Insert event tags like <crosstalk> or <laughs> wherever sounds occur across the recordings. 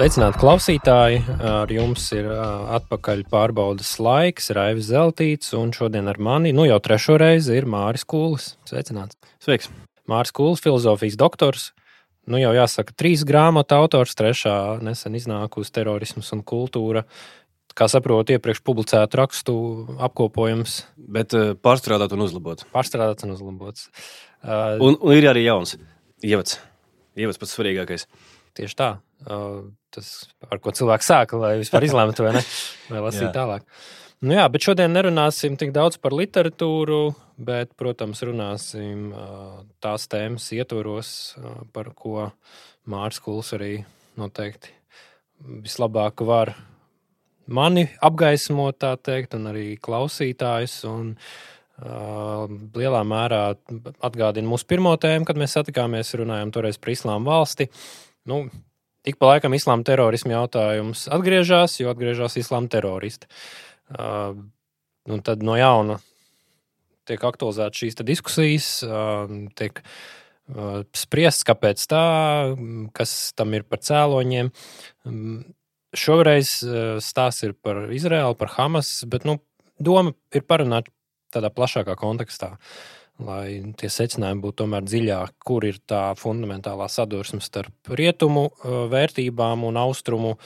Sveicināti klausītāji! Ar jums ir atpakaļ pārbaudas laiks, Raivis Zeltīts, un šodien ar mani, nu jau trešo reizi, ir Māris Kūlis. Sveicināts! Sveiks! Māris Kūlis, filozofijas doktors. Nu jau jāsaka, trīs grāmatu autors, trešā nesen iznākusi terorisms un kultūra. Kā saprotu, iepriekš publicētu rakstu apkopojums. Bet pārstrādāt un uzlabot. Pārstrādāts un uzlabots. Uh, un, un ir arī jauns ievads. Ievads pats svarīgākais. Tieši tā. Tas, ar ko cilvēks sāka, lai vispār izlemtu, vai, ne, vai <laughs> lasīt jā. tālāk. Nu jā, bet šodien nerunāsim tik daudz par literatūru, bet, protams, runāsim tās tēmas ietvaros, par ko Mārcis Kuls arī noteikti vislabāk var mani apgaismot, tā teikt, un arī klausītājus. Un, Uh, lielā mērā atgādina mūsu pirmo tēmu, kad mēs satikāmies, runājām toreiz par islāma valsti. Nu, ik pa laikam islāma terorismu jautājums atgriežas, jo atgriežas islāma teroristi. Uh, un tad no jauna tiek aktualizētas šīs diskusijas, uh, tiek uh, spriests, kāpēc tā, kas tam ir par cēloņiem. Um, šoreiz uh, stāsts ir par Izraēlu, par Hamas, bet nu, doma ir parunāt tādā plašākā kontekstā. Lai tie secinājumi būtu tomēr dziļāki, kur ir tā fundamentālā sadursme starp rietumu uh, vērtībām un austrumu,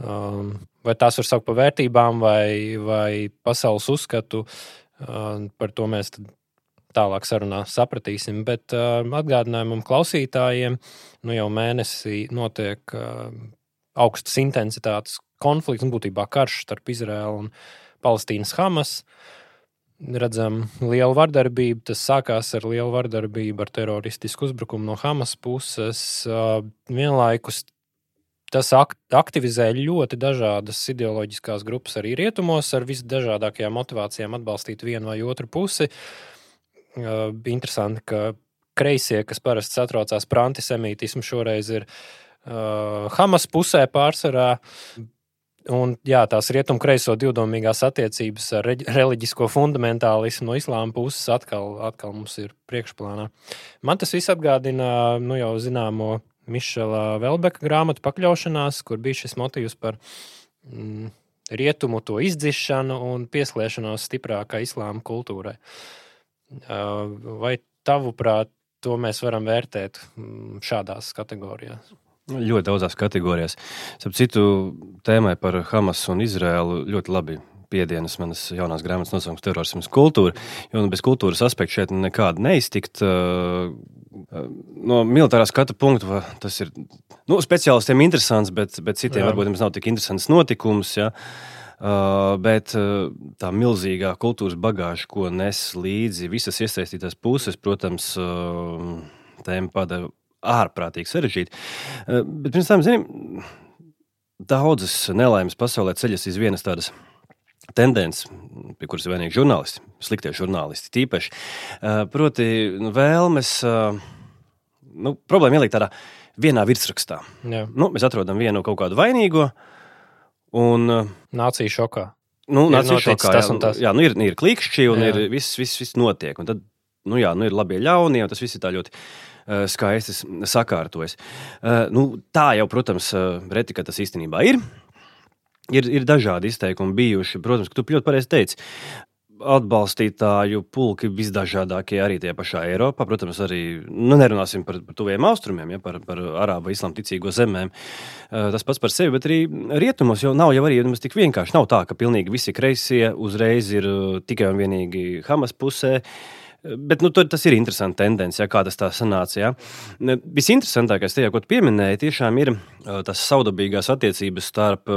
um, vai tās var saukt par vērtībām vai, vai pasaules uzskatu. Um, par to mēs tālāk sarunā sapratīsim. Bet uh, atgādinājumam klausītājiem, nu jau mēnesī notiek augstas intensitātes konflikts, un būtībā karš starp Izraēlu un Palestīnas Hamas. Uh, redzam lielu vardarbību. Tas sākās ar lielu vardarbību, ar teroristisku uzbrukumu no Hamas puses. Vienlaikus tas aktivizē ļoti dažādas ideoloģiskās grupas arī rietumos, ar visdažādākajām motivācijām atbalstīt vienu vai otru pusi. Interesanti, ka kreisie, kas parasti satraucās par antisemītismu, šoreiz ir Hamas pusē pārsvarā. Un, jā, tās rietumkreiso divdomīgās attiecības ar reliģisko fundamentālismu no islāma puses atkal, atkal mums ir priekšplānā. Man tas viss atgādina nu, jau zināmo Mišela Velbeka grāmatu pakļaušanās, kur bija šis motīvs par mm, rietumu to izdzišanu un pieslēgšanos stiprākai islāma kultūrai. Vai tavuprāt, to mēs varam vērtēt mm, šādās kategorijās? Ļoti daudzās kategorijās. Starp citu, tēmai par Hamas un Izraēlu ļoti labi piedienas manas jaunās grāmatas nosaukums terorisms kultūra, jo nu, bez kultūras aspekta šeit nekāda neiztikt. No militārā skatu punkta tas ir nu, speciālistiem interesants, bet, bet citiem Jā. varbūt nav tik interesants notikums. Ja? Uh, bet uh, tā milzīgā kultūras bagāža, ko nes līdzi visas iesaistītās puses, protams, uh, tēma padara ārprātīgi sarežģīti. Eh, bet pirms tam, zinām, daudzas nelaimes pasaulē ceļas iz vienas tādas tendences, pie kuras ir vainīgi žurnālisti, sliktie žurnālisti tīpaši. Eh, proti, nu, vēlmes, eh, nu, problēma ielikt tādā vienā virsrakstā. Jā. Nu, mēs atrodam vienu kaut kādu vainīgo. Un, Nācija šokā. Nu, nācija šokā tas jā, tas. jā, nu ir, ir klikšķi un jā. ir viss, viss, viss notiek. Un tad, nu jā, nu ir labie ļaunie, un tas viss ir tā ļoti Eh, skaisti sakārtojas. Eh, nu, tā jau, protams, eh, reti, ka tas īstenībā ir. Ir, ir dažādi izteikumi bijuši. Protams, ka tu ļoti pareizi teici. Atbalstītāju pulki visdažādākie arī tie pašā Eiropā. Protams, arī nu, nerunāsim par, par tuviem austrumiem, ja, par, par arābu islāma ticīgo zemēm. Tas pats par sevi, bet arī rietumos jau nav jau arī tik vienkārši. Nav tā, ka pilnīgi visi kreisie uzreiz ir tikai un vienīgi Hamas pusē. Uh, Bet nu, tas ir interesants tendence, ja, kā tas tā sanāca. Ja. Visinteresantākais tajā, ko tu pieminēji, tiešām ir tas saudabīgās attiecības starp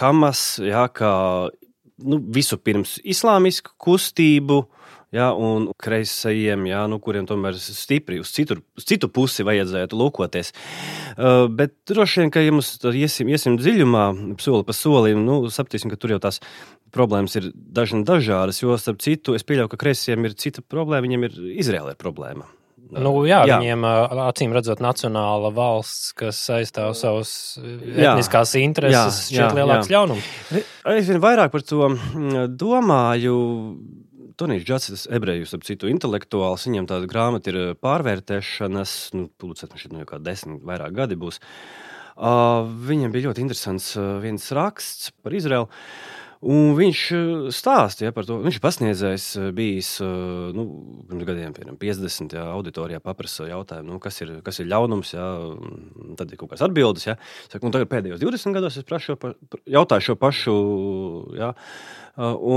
Hamas, ja, kā nu, visu pirms islāmisku kustību. Ja, un kreisajiem, ja, nu, kuriem tomēr stipri uz citu, uz citu pusi vajadzētu lūkoties. Uh, bet droši vien, ka ja mums iesim, iesim dziļumā, soli pa solim, nu, sapratīsim, ka tur jau tās problēmas ir dažna dažādas, jo, starp citu, es pieļauju, ka kreisiem ir cita problēma, viņiem ir Izraēlē problēma. Nu, jā, jā, viņiem acīm redzot, nacionāla valsts, kas aizstāv savas etniskās intereses, ir lielāks ļaunums. Es vien vairāk par to domāju. Tonijs Džacis, ebrejus, ap citu intelektuāls, viņam tāda grāmata ir pārvērtēšanas, nu, publicēt, man šķiet, nu, jau kā desmit vairāk gadi būs. Uh, viņam bija ļoti interesants uh, viens raksts par Izraelu. Un viņš stāstīja ja, par to. Viņš ir pasniedzējis, bijis nu, pirms gadiem, piemēram, 50. Jā, auditorijā paprasa jautājumu, nu, kas, ir, kas ir ļaunums. Jā, tad ir kaut kādas atbildes. Jā. Saku, tagad pēdējos 20 gados es prašu, jautāju šo pašu, jā,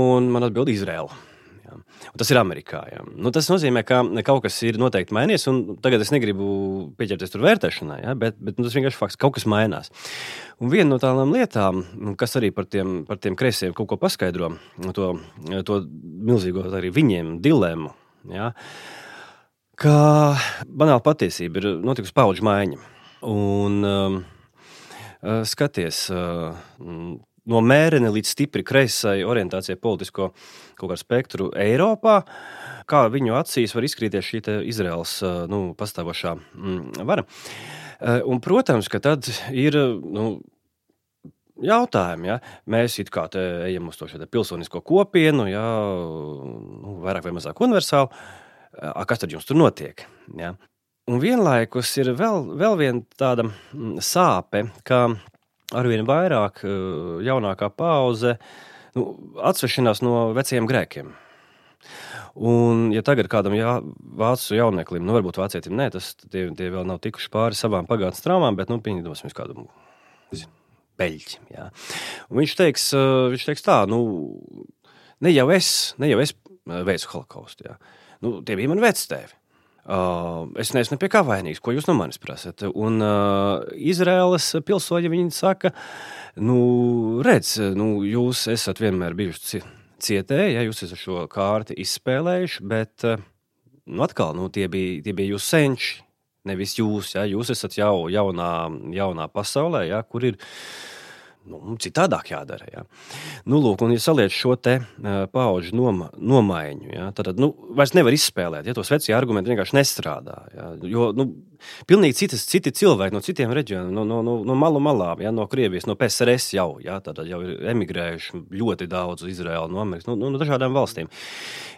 un man atbild Izraela. Jā. Un tas ir Amerikā. Jā. Nu, tas nozīmē, ka kaut kas ir noteikti mainījies. Tagad es negribu pieķerties tur vērtēšanai, jā, bet, bet nu, tas vienkārši fakts, ka kaut kas mainās. Un viena no tādām lietām, kas arī par tiem, par tiem kreisiem kaut ko paskaidro, to, to milzīgo arī viņiem dilemmu. Jā, ka banāla patiesība ir notikusi paudžu maiņa. Un, um, skaties, uh, no mērena līdz stipri kreisai orientācijai politisko spektru Eiropā. Kā viņu acīs var izkrīties šī Izraels nu, pastāvošā mm, vara. Un, protams, ka tad ir nu, jautājumi. Ja? Mēs kā ejam uz to pilsonisko kopienu, ja? nu, vairāk vai mazāk universāli. Kas tad jums tur notiek? Ja? Un vienlaikus ir vēl, vēl viena tāda mm, sāpe, ka arvien vairāk eh, jaunākā paudze nu, atsvešinās no veciem grēkiem. Un, ja tagad kādam jā, vācu jauneklim, nu, varbūt vācietim, nē, tas tie, tie vēl nav tikuši pāri savām pagātnes traumām, bet, nu, pieņemsim kādu beļķi. Viņš teiks, eh, viņš teiks tā, nu, ne jau es, ne jau es eh, veicu holokaustu. Nu, tie bija mani vectēvi. Uh, es neesmu pie kā vainīgs, ko jūs no manis prasat. Un uh, Izraēlas pilsoņi viņi saka, nu, redz, nu, jūs esat vienmēr bijuši cietēji, ja jūs esat šo kārti izspēlējuši, bet uh, nu, atkal nu, tie, bija, tie bija jūsu senči, nevis jūs. Ja, jūs esat jau jaunā, jaunā pasaulē, ja, kur ir nu, citādāk jādara. Ja. Nu, lūk, un, ja saliec šo te uh, paudžu noma, nomaiņu, ja, tad nu, vairs nevar izspēlēt. Ja, tos vecie argumenti vienkārši nestrādā. Ja, jo nu, pilnīgi citas, citi cilvēki no citiem reģioniem, no, no, no, no malu malām, ja, no Krievijas, no PSRS jau, ja, jau ir emigrējuši ļoti daudz uz Izraēlu, no Amerikas, no, no dažādām valstīm.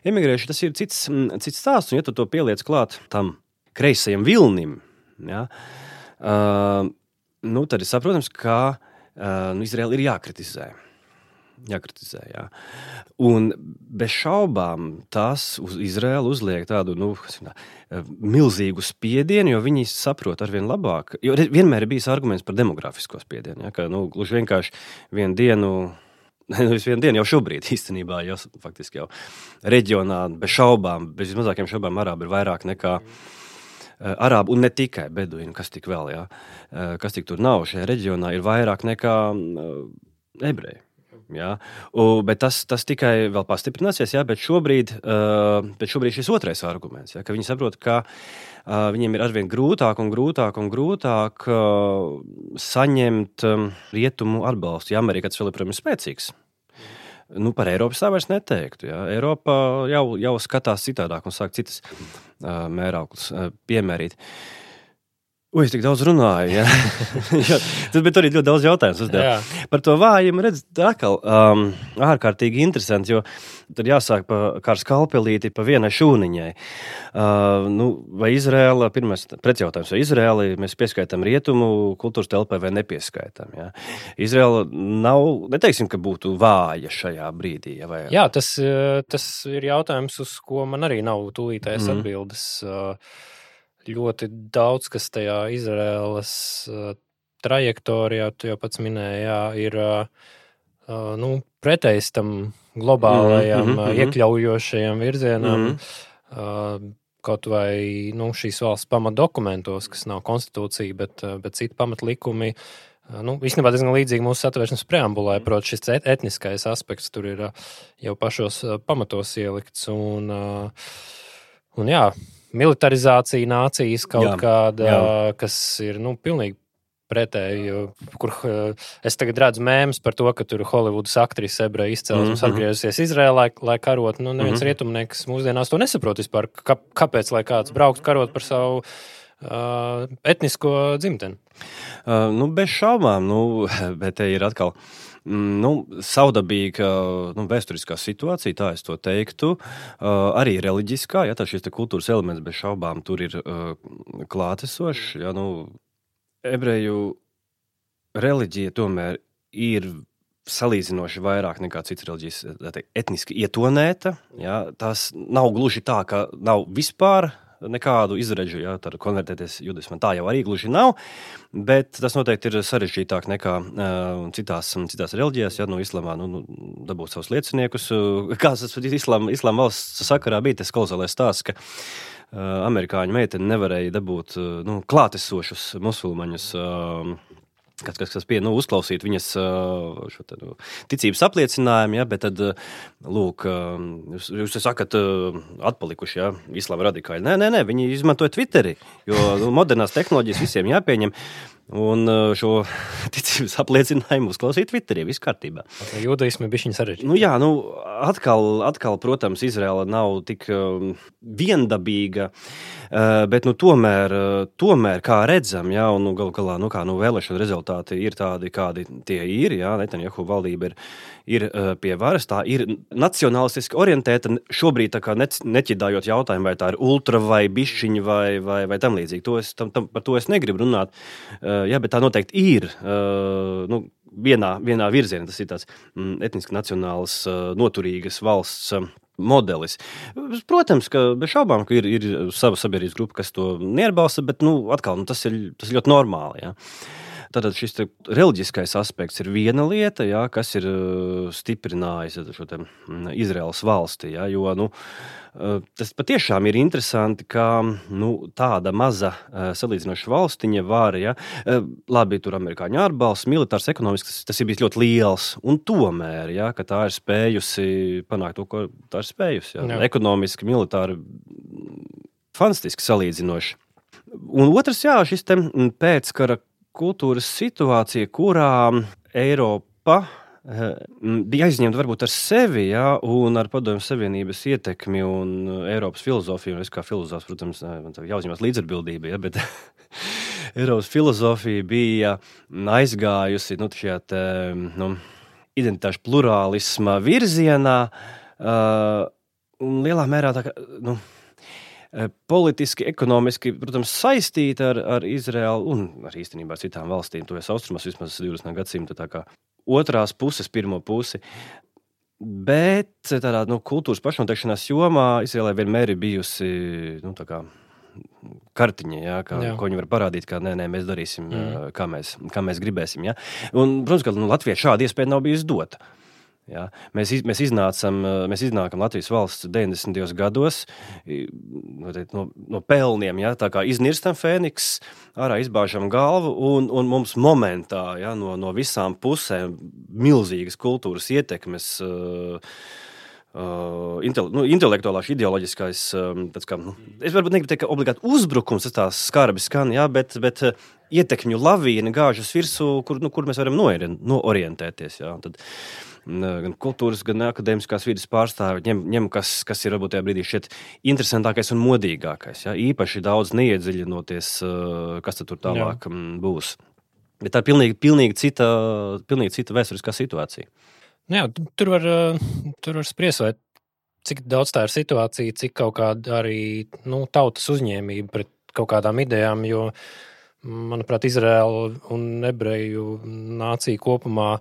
Emigrējuši tas ir cits, cits stāsts, un ja tu to pieliec klāt tam kreisajam vilnim, ja, uh, nu, tad ir saprotams, ka nu, Izraela ir jākritizē. Jākritizē, jā. Un bez šaubām tas uz Izraēlu uzliek tādu nu, tā, milzīgu spiedienu, jo viņi saprot ar vien labāk. Jo vienmēr ir bijis arguments par demografisko spiedienu. Ja, ka, nu, gluži vienkārši vienu dienu <laughs> Nevis vienu dienu, jau šobrīd <laughs> īstenībā, jau faktiski jau reģionā bez šaubām, bez mazākiem šaubām, arābi ir vairāk nekā mm Eh, arābu un ne tikai beduīnu, kas tik vēl, jā, eh, kas tik tur nav šajā reģionā, ir vairāk nekā eh, ebreji. Jā. U, bet tas, tas tikai vēl pastiprināsies, jā, bet, šobrīd, uh, bet šobrīd šis otrais arguments, jā, ka viņi saprot, ka uh, viņiem ir arvien grūtāk un grūtāk un grūtāk uh, saņemt um, rietumu atbalstu. Ja Amerika tas vēl ir spēcīgs, Nu, par Eiropu tā vairs neteiktu. Ja. Eiropa jau, jau skatās citādāk un sāk citas uh, mērauklas uh, piemērīt. Ui, es tik daudz runāju. Ja? <laughs> Tas bija arī ļoti daudz jautājumu. Par to vājumu redzēt, atkal um, ārkārtīgi interesanti, jo tad jāsāk pa, ar skalpelīti pa vienai šūniņai. Uh, nu, vai Izrēla, pirmais pretjautājums, vai Izrēla mēs pieskaitām rietumu kultūras telpai vai nepieskaitām? Ja? Izrēla nav, neteiksim, ka būtu vāja šajā brīdī. Ja, vai... Jā, tas, tas ir jautājums, uz ko man arī nav tūlītējas mm. atbildes. Uh, ļoti daudz kas tajā Izraēlas uh, trajektorijā, tu jau pats minēji, jā, ir uh, nu, pretējs tam globālajam, mm -hmm. iekļaujošajam virzienam. Mm -hmm. kaut vai nu, šīs valsts pamatdokumentos, kas nav konstitūcija, bet, bet citi pamatlikumi. Nu, īstenībā diezgan līdzīgi mūsu satvēršanas preambulē, protams, šis etniskais aspekts tur ir jau pašos pamatos ielikts. Un, un jā, militarizācija nācijas kaut jā, kāda, jā. kas ir nu, pilnīgi pretēji. Kur es tagad redzu mēmus par to, ka tur Holivudas aktrise ebreju izcelsmes mm -hmm. atgriezusies Izrēlā, lai karotu. Nu, neviens mm -hmm. rietumnieks mūsdienās to nesaprot vispār. Kā, kāpēc lai kāds brauktu karot par savu uh, etnisko dzimteni? Uh, nu, bez šaubām, nu, <laughs> bet te ir atkal. Mm, nu, saudabīga nu, vēsturiskā situācija, tā es to teiktu. Uh, arī reliģiskā, ja tā šis kultūras elements bez šaubām tur ir uh, klātesošs. Ja, nu, ebreju reliģija tomēr ir salīdzinoši vairāk nekā citas reliģijas, teikt, etniski ietonēta. Ja? Tas nav gluži tā, ka nav vispār nekādu izredzu, ja tā konvertēties judismā. Tā jau arī gluži nav, bet tas noteikti ir sarežģītāk nekā uh, citās, citās reliģijās. Ja no islāmā nu, nu, dabūt savus lieciniekus, <laughs> kāds tas islāma islam valsts sakarā bija, tas kolosālais stāsts. Ka, uh, amerikāņu meitene nevarēja dabūt uh, nu, klātesošus musulmaņus. Uh, kas, kas, kas pie, nu, uzklausīt viņas te, nu, ticības apliecinājumu, ja, bet tad, lūk, jūs, jūs sakat, atpalikuši, ja, islāma radikāļi. Nē, nē, nē, viņi izmantoja Twitteri, jo nu, modernās tehnoloģijas visiem jāpieņem. Un šo <laughs> ticības apliecinājumu uzklausīt Twitterī. Viss kārtībā. Jūdaismi bija viņa sarežģīta. Nu, jā, nu, atkal, atkal, protams, Izraela nav tik um, viendabīga. Uh, bet, nu, tomēr, uh, tomēr, kā redzam, jā, un nu, galu galā nu, kā, nu, vēlēšana rezultāti ir tādi, kādi tie ir. Netanjahu valdība ir, ir uh, pie varas, tā ir nacionālistiski orientēta. Šobrīd ne, neķidājot jautājumu, vai tā ir ultra vai bišķiņa vai, vai, vai tam līdzīgi. To es, tam, tam, par to es negribu runāt. Uh, jā, bet tā noteikti ir. Eh, nu, vienā, vienā virzienā tas ir tāds mm, etniski nacionāls, eh, noturīgas valsts modelis. Protams, ka bez šaubām ka ir, ir sava sabiedrības grupa, kas to neatbalsta, bet nu, atkal, nu, tas, ir, tas ir ļoti normāli. Ja. Tātad šis reliģiskais aspekts ir viena lieta, jā, kas ir stiprinājis šo mm, Izraels valsti. Jā, jo, nu, tas patiešām ir interesanti, ka nu, tāda maza salīdzinoša valstiņa var, ja, labi, tur amerikāņu ārbalsts, militārs, ekonomisks, tas, ir bijis ļoti liels. Un tomēr, ja, tā ir spējusi panākt to, ko tā ir spējusi. Ja, jā. ekonomiski, militāri, fantastiski salīdzinoši. Un otrs, jā, šis pēckara kultūras situācija, kurā Eiropa eh, bija aizņemta varbūt ar sevi, ja, un ar Padomju Savienības ietekmi un Eiropas filozofiju. Es kā filozofs, protams, jāuzņemas līdzatbildība, ja, bet <laughs> Eiropas filozofija bija aizgājusi nu, šajā te, nu, identitāšu plurālisma virzienā. Uh, lielā mērā tā kā. Nu, Eh, politiski, ekonomiski, protams, saistīta ar, ar Izraelu un ar īstenībā citām valstīm. Tuvies austrumos vismaz 20. gadsimta otrās puses, pirmo pusi. Bet tādā nu, kultūras pašnoteikšanās jomā Izraēlē vienmēr ir bijusi nu, kā, kartiņa, ja, kā, jā. ko viņi var parādīt, kā nē, nē, mēs darīsim, mm. kā, mēs, kā mēs gribēsim. Ja. Un, protams, ka nu, Latvijai šāda iespēja nav bijusi dota. Ja? Mēs, iz, mēs, iznācam, mēs iznākam Latvijas valsts 90. gados no, no pelniem, ja? tā kā iznirstam fēniks, ārā izbāžam galvu, un, un mums momentā ja? no, no visām pusēm milzīgas kultūras ietekmes. Uh, Uh, intele, nu, intelektuālais, ideoloģiskais, um, kā, nu, es varbūt negribu teikt, ka obligāti uzbrukums tas skarbi skan, jā, bet, bet uh, ietekmju lavīna gāžas virsū, kur, nu, kur mēs varam noorientēties. Jā, tad, uh, gan kultūras, gan akadēmiskās vidas pārstāvi ņem, ņem kas, kas ir varbūt tajā brīdī šķiet interesantākais un modīgākais. Ja? Īpaši daudz neiedziļinoties, kas tur tālāk Jā. būs. Bet tā ir pilnīgi, pilnīgi, cita, pilnīgi cita vēsturiskā situācija. Jā, tur var, tur var spriest, vai cik daudz tā ir situācija, cik kaut kāda arī nu, tautas uzņēmība pret kaut kādām idejām. Jo, manuprāt, Izraela un ebreju nācija kopumā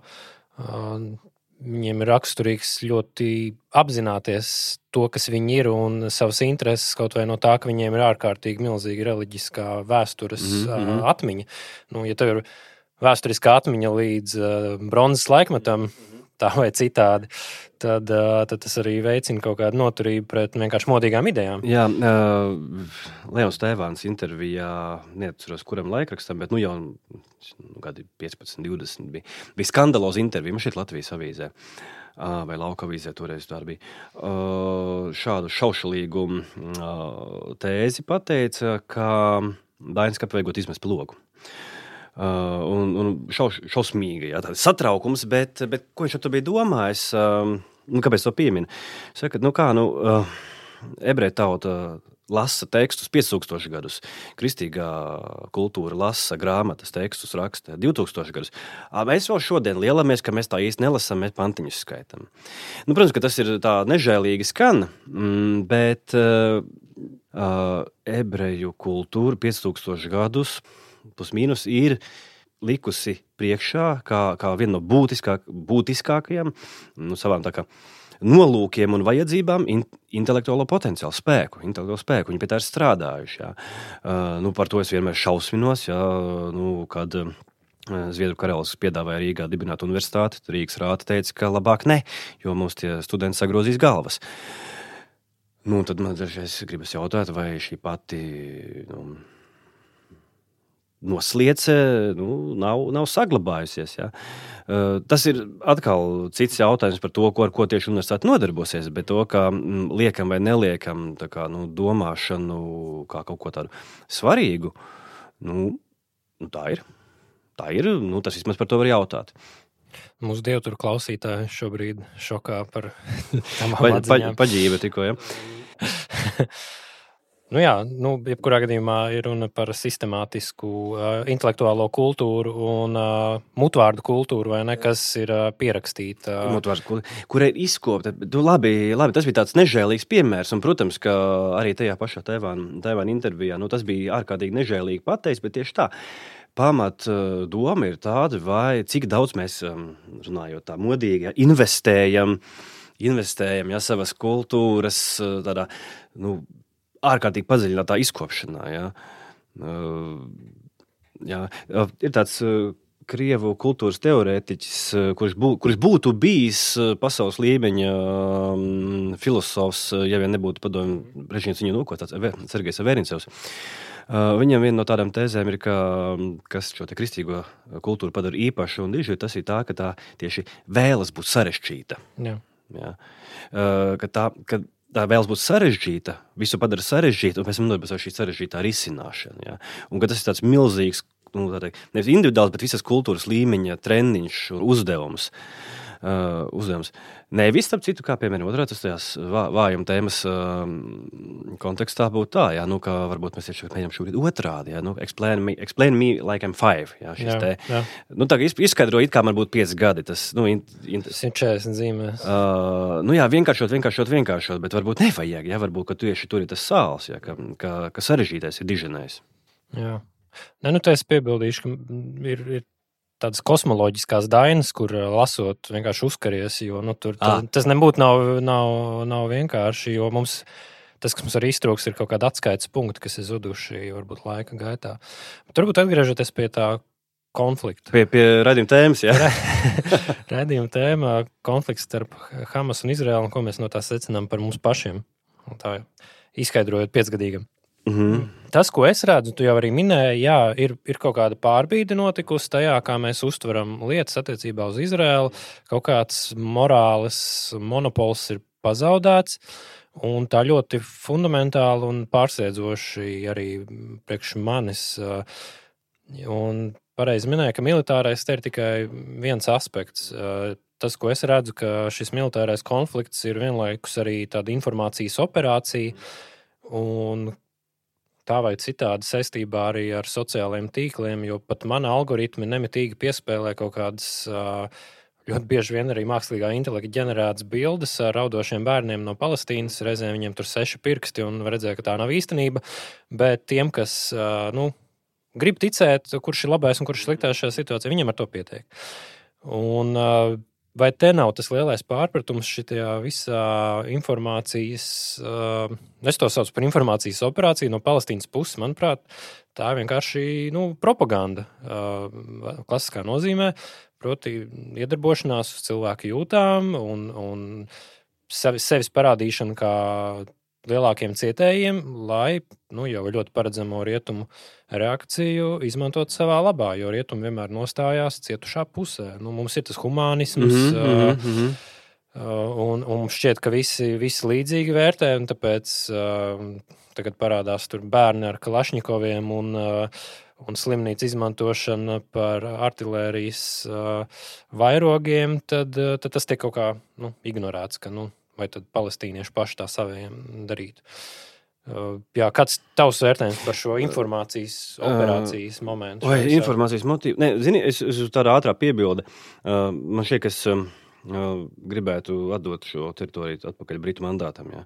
Viņiem ir raksturīgs ļoti apzināties to, kas viņi ir un savas intereses, kaut vai no tā, ka viņiem ir ārkārtīgi milzīga reliģiskā vēstures mm -hmm. atmiņa. Nu, ja tev ir vēsturiskā atmiņa līdz uh, bronzas laikmetam, mm -hmm tā vai citādi, tad, tad tas arī veicina kaut kādu noturību pret vienkārši modīgām idejām. Jā, uh, Leons Tēvāns intervijā, neatceros, kuram laikrakstam, bet nu jau nu, gadi 15, 20 bija, bija skandaloza intervija, man šeit Latvijas avīzē. Uh, vai lauka avīzē toreiz tā bija. Uh, šādu šaušalīgu uh, tēzi pateica, ka Dainis Kapu vajag izmest plogu. Uh, un, un šaus, šausmīgi, jā, tāds satraukums, bet, bet ko viņš tur bija domājis? Uh, nu, kāpēc to pieminu? Saka, nu kā, nu, uh, ebreju tauta lasa tekstus 5000 gadus, kristīgā kultūra lasa grāmatas, tekstus raksta 2000 gadus. Mēs vēl šodien lielamies, ka mēs tā īsti nelasām, mēs pantiņus skaitām. Nu, protams, ka tas ir tā nežēlīgi skan, mm, bet uh, uh, ebreju kultūra 5000 gadus plus mīnus ir likusi priekšā kā, kā vienu no būtiskāk, būtiskākajiem nu, savām nolūkiem un vajadzībām in, intelektuālo potenciālu, spēku, intelektuālo spēku. Viņi pie tā ir strādājuši. Jā. Uh, nu, par to es vienmēr šausminos, jā, nu, kad uh, Zviedru karalis piedāvāja Rīgā dibināt universitāti. Rīgas rāta teica, ka labāk ne, jo mums tie studenti sagrozīs galvas. Nu, tad man dažreiz gribas jautāt, vai šī pati. Nu, nosliece nu, nav, nav saglabājusies. Ja. Uh, tas ir atkal cits jautājums par to, ko, ar ko tieši universitāte nodarbosies. Bet to, ka mm, liekam vai neliekam kā, nu, domāšanu kā kaut ko tādu svarīgu, nu, nu, tā ir. Tā ir. Nu, tas vismaz par to var jautāt. Mūsu dievu tur klausītāji šobrīd šokā par <laughs> tām paģību pa, pa, tikko. Ja? <laughs> Nu jā, nu, jebkurā gadījumā ir runa par sistemātisku uh, intelektuālo kultūru un uh, mutvārdu kultūru, vai ne, kas ir uh, pierakstīta. Uh, kur ir izkopta. Nu, labi, labi, tas bija tāds nežēlīgs piemērs, un, protams, ka arī tajā pašā Taivāna intervijā nu, tas bija ārkārtīgi nežēlīgi pateicis, bet tieši tā pamat doma ir tāda, vai cik daudz mēs, runājot tā modīgi, ja, investējam, investējam ja, savas kultūras tādā, nu, ārkārtīgi padziļinātā izkopšanā. Uh, jā. Ir tāds krievu kultūras teorētiķis, kurš, bū, kurš būtu bijis pasaules līmeņa um, filozofs, ja vien nebūtu padomju režīms viņu nokotāts, Sergejs Vernicevs. Uh, viņam viena no tādām tēzēm ir, ka, kas šo kristīgo kultūru padara īpašu un dižu, tas ir tā, ka tā tieši vēlas būt sarežģīta. Jā. Jā. Uh, ka tā, ka tā vēlas būt sarežģīta, visu padara sarežģītu, un pēc tam nodarbojas ar šī sarežģītā risināšanu. Ja? Un tas ir tāds milzīgs, nu, tā teikt, nevis individuāls, bet visas kultūras līmeņa treniņš un uzdevums. Uh, uzdevums. Nevis, starp citu, kā piemēram, otrā tas vā, vājuma tēmas uh, kontekstā būtu tā, jā, nu, ka varbūt mēs tieši mēģinām šobrīd otrādi, jā, nu, explain me, explain me like I'm five, jā, šis jā, te, jā. nu, tā izskaidro it kā man būtu pieci gadi, tas, nu, in, in, 140 zīmēs. Uh, nu, jā, vienkāršot, vienkāršot, vienkāršot, bet varbūt nevajag, jā, varbūt, ka tieši tur ir tas sāls, jā, ka, ka, ka sarežģītais ir diženais. Jā. Nē, nu, tā es piebildīšu, ka ir, ir tādas kosmoloģiskās dainas, kur eh, lasot, vienkārši uzkaries. Jo, nu, tur, tas, ah. tas nebūtu nav, nav, nav vienkārši, jo mums. Tas, kas mums arī iztrūks, ir kaut kāda atskaites punkta, kas ir zuduši varbūt laika gaitā. Turbūt atgriežoties pie tā konflikta. Pie, pie redzējuma tēmas, jā. <laughs> redzējuma tēma, konflikts starp Hamas un Izraēlu, un ko mēs no tā secinām par mums pašiem. Tā izskaidrojot piecgadīgam. -hmm. Tas, ko es redzu, tu jau arī minēji, jā, ir, ir kaut kāda pārbīde notikusi tajā, kā mēs uztveram lietas attiecībā uz Izraēlu. Kaut kāds morāles monopols ir pazaudēts. Un tā ļoti fundamentāli un pārsteidzoši arī priekš manis. Un pareizi minēja, ka militārais te ir tikai viens aspekts. Tas, ko es redzu, ka šis militārais konflikts ir vienlaikus arī tāda informācijas operācija. Un tā vai citādi saistībā arī ar sociālajiem tīkliem, jo pat mana algoritmi nemitīgi piespēlē kaut kādas. Ļoti bieži vien arī mākslīgā intelekta ģenerētas bildes ar raudošiem bērniem no Palestīnas. Reizēm viņiem tur seši pirksti un redzēja, ka tā nav īstenība. Bet tiem, kas nu, grib ticēt, kurš ir labais un kurš ir sliktais šajā situācijā, viņiem ar to pietiek. Un, Vai te nav tas lielais pārpratums šajā visā informācijas, uh, es to saucu par informācijas operāciju no Palestīnas puses, manuprāt, tā ir vienkārši nu, propaganda uh, klasiskā nozīmē, proti, iedarbošanās uz cilvēku jūtām un, un sevis, sevis parādīšana kā lielākiem cietējiem, lai nu, jau ļoti paredzamo rietumu reakciju izmantot savā labā, jo rietumi vienmēr nostājās cietušā pusē. Nu, mums ir tas humanisms. Mm -hmm, uh, mm -hmm. Un, un mums šķiet, ka visi, visi līdzīgi vērtē, un tāpēc uh, tagad parādās bērni ar kalašņikoviem un, uh, un slimnīcu izmantošana par artērijas uh, vairogiem, tad, uh, tad tas tiek kaut kā nu, ignorēts. Ka, nu, vai tad palestīnieši paši tā saviem darītu. Uh, jā, kāds ir tavs vērtējums par šo informācijas operācijas uh, momentu? Vai informācijas motīvu? Nē, zini, es, es uz tādu ātrā piebildi. Uh, man šķiet, ka es uh, gribētu atdot šo teritoriju atpakaļ Britu mandātam. Jā.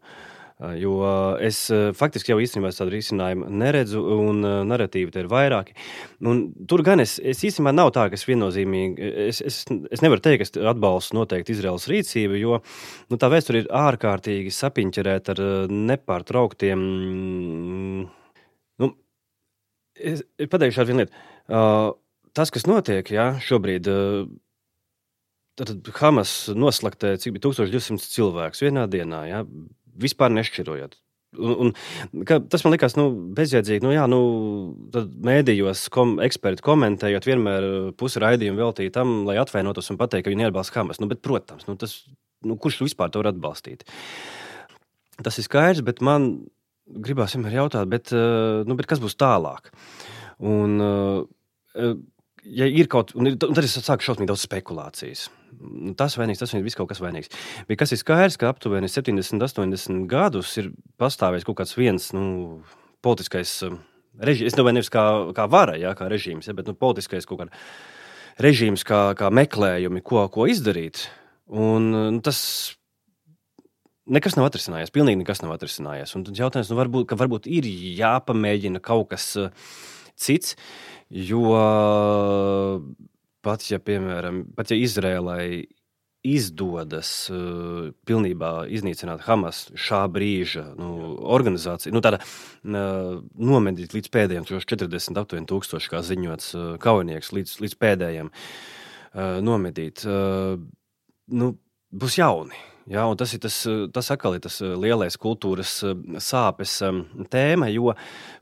Jo es faktiski jau īstenībā tādu risinājumu neredzu, un narratīvi tur ir vairāki. Un tur gan es, es īstenībā nav tā, ka es viennozīmīgi, es, es, es nevaru teikt, ka atbalstu noteikti Izraels rīcību, jo nu, tā vēsture ir ārkārtīgi sapiņķerēta ar nepārtrauktiem. Nu, es, pateikšu vienu lietu. Uh, tas, kas notiek jā, šobrīd, uh, tad Hamas noslaktē cik bija 1200 cilvēku vienā dienā. Jā, vispār nešķirojot. Un, un, tas man likās nu, bezjēdzīgi. Nu, jā, nu, mēdījos kom, eksperti komentējot, vienmēr pusi raidījumu veltīja tam, lai atvainotos un pateiktu, ka viņi neatbalsta Hamas. Nu, bet, protams, nu, tas, nu, kurš vispār to var atbalstīt? Tas ir skaidrs, bet man gribās vienmēr jautāt, bet, nu, bet kas būs tālāk? Un, ja ir kaut kas, un tad es sāku šausmīgi daudz spekulācijas. Nu, tas vainīgs, tas viss kaut kas vainīgs. Bet kas ir skaidrs, ka aptuveni 70, 80 gadus ir pastāvējis kaut kāds viens nu, politiskais um, režīms. Es domāju, nevis kā, kā vara, jā, kā režīms, ja, bet nu, politiskais kaut kāds režīms, kā, kā meklējumi, ko, ko izdarīt. Un, nu, tas nekas nav atrisinājies. Pilnīgi nekas nav atrisinājies. Un tad jautājums, nu, varbūt, varbūt ir jāpamēģina kaut kas uh, cits. Jo pat ja, piemēram, pat ja Izrēlai izdodas uh, pilnībā iznīcināt Hamas šā brīža nu, organizāciju, nu, tāda uh, nomedīt līdz pēdējiem 40 aptuveni tūkstoši, kā ziņots uh, kaujinieks, līdz, līdz pēdējiem uh, nomedīt, uh, nu, būs jauni. Ja, tas ir tas, tas atkal ir tas eh, lielais kultūras eh, sāpes eh, tēma, jo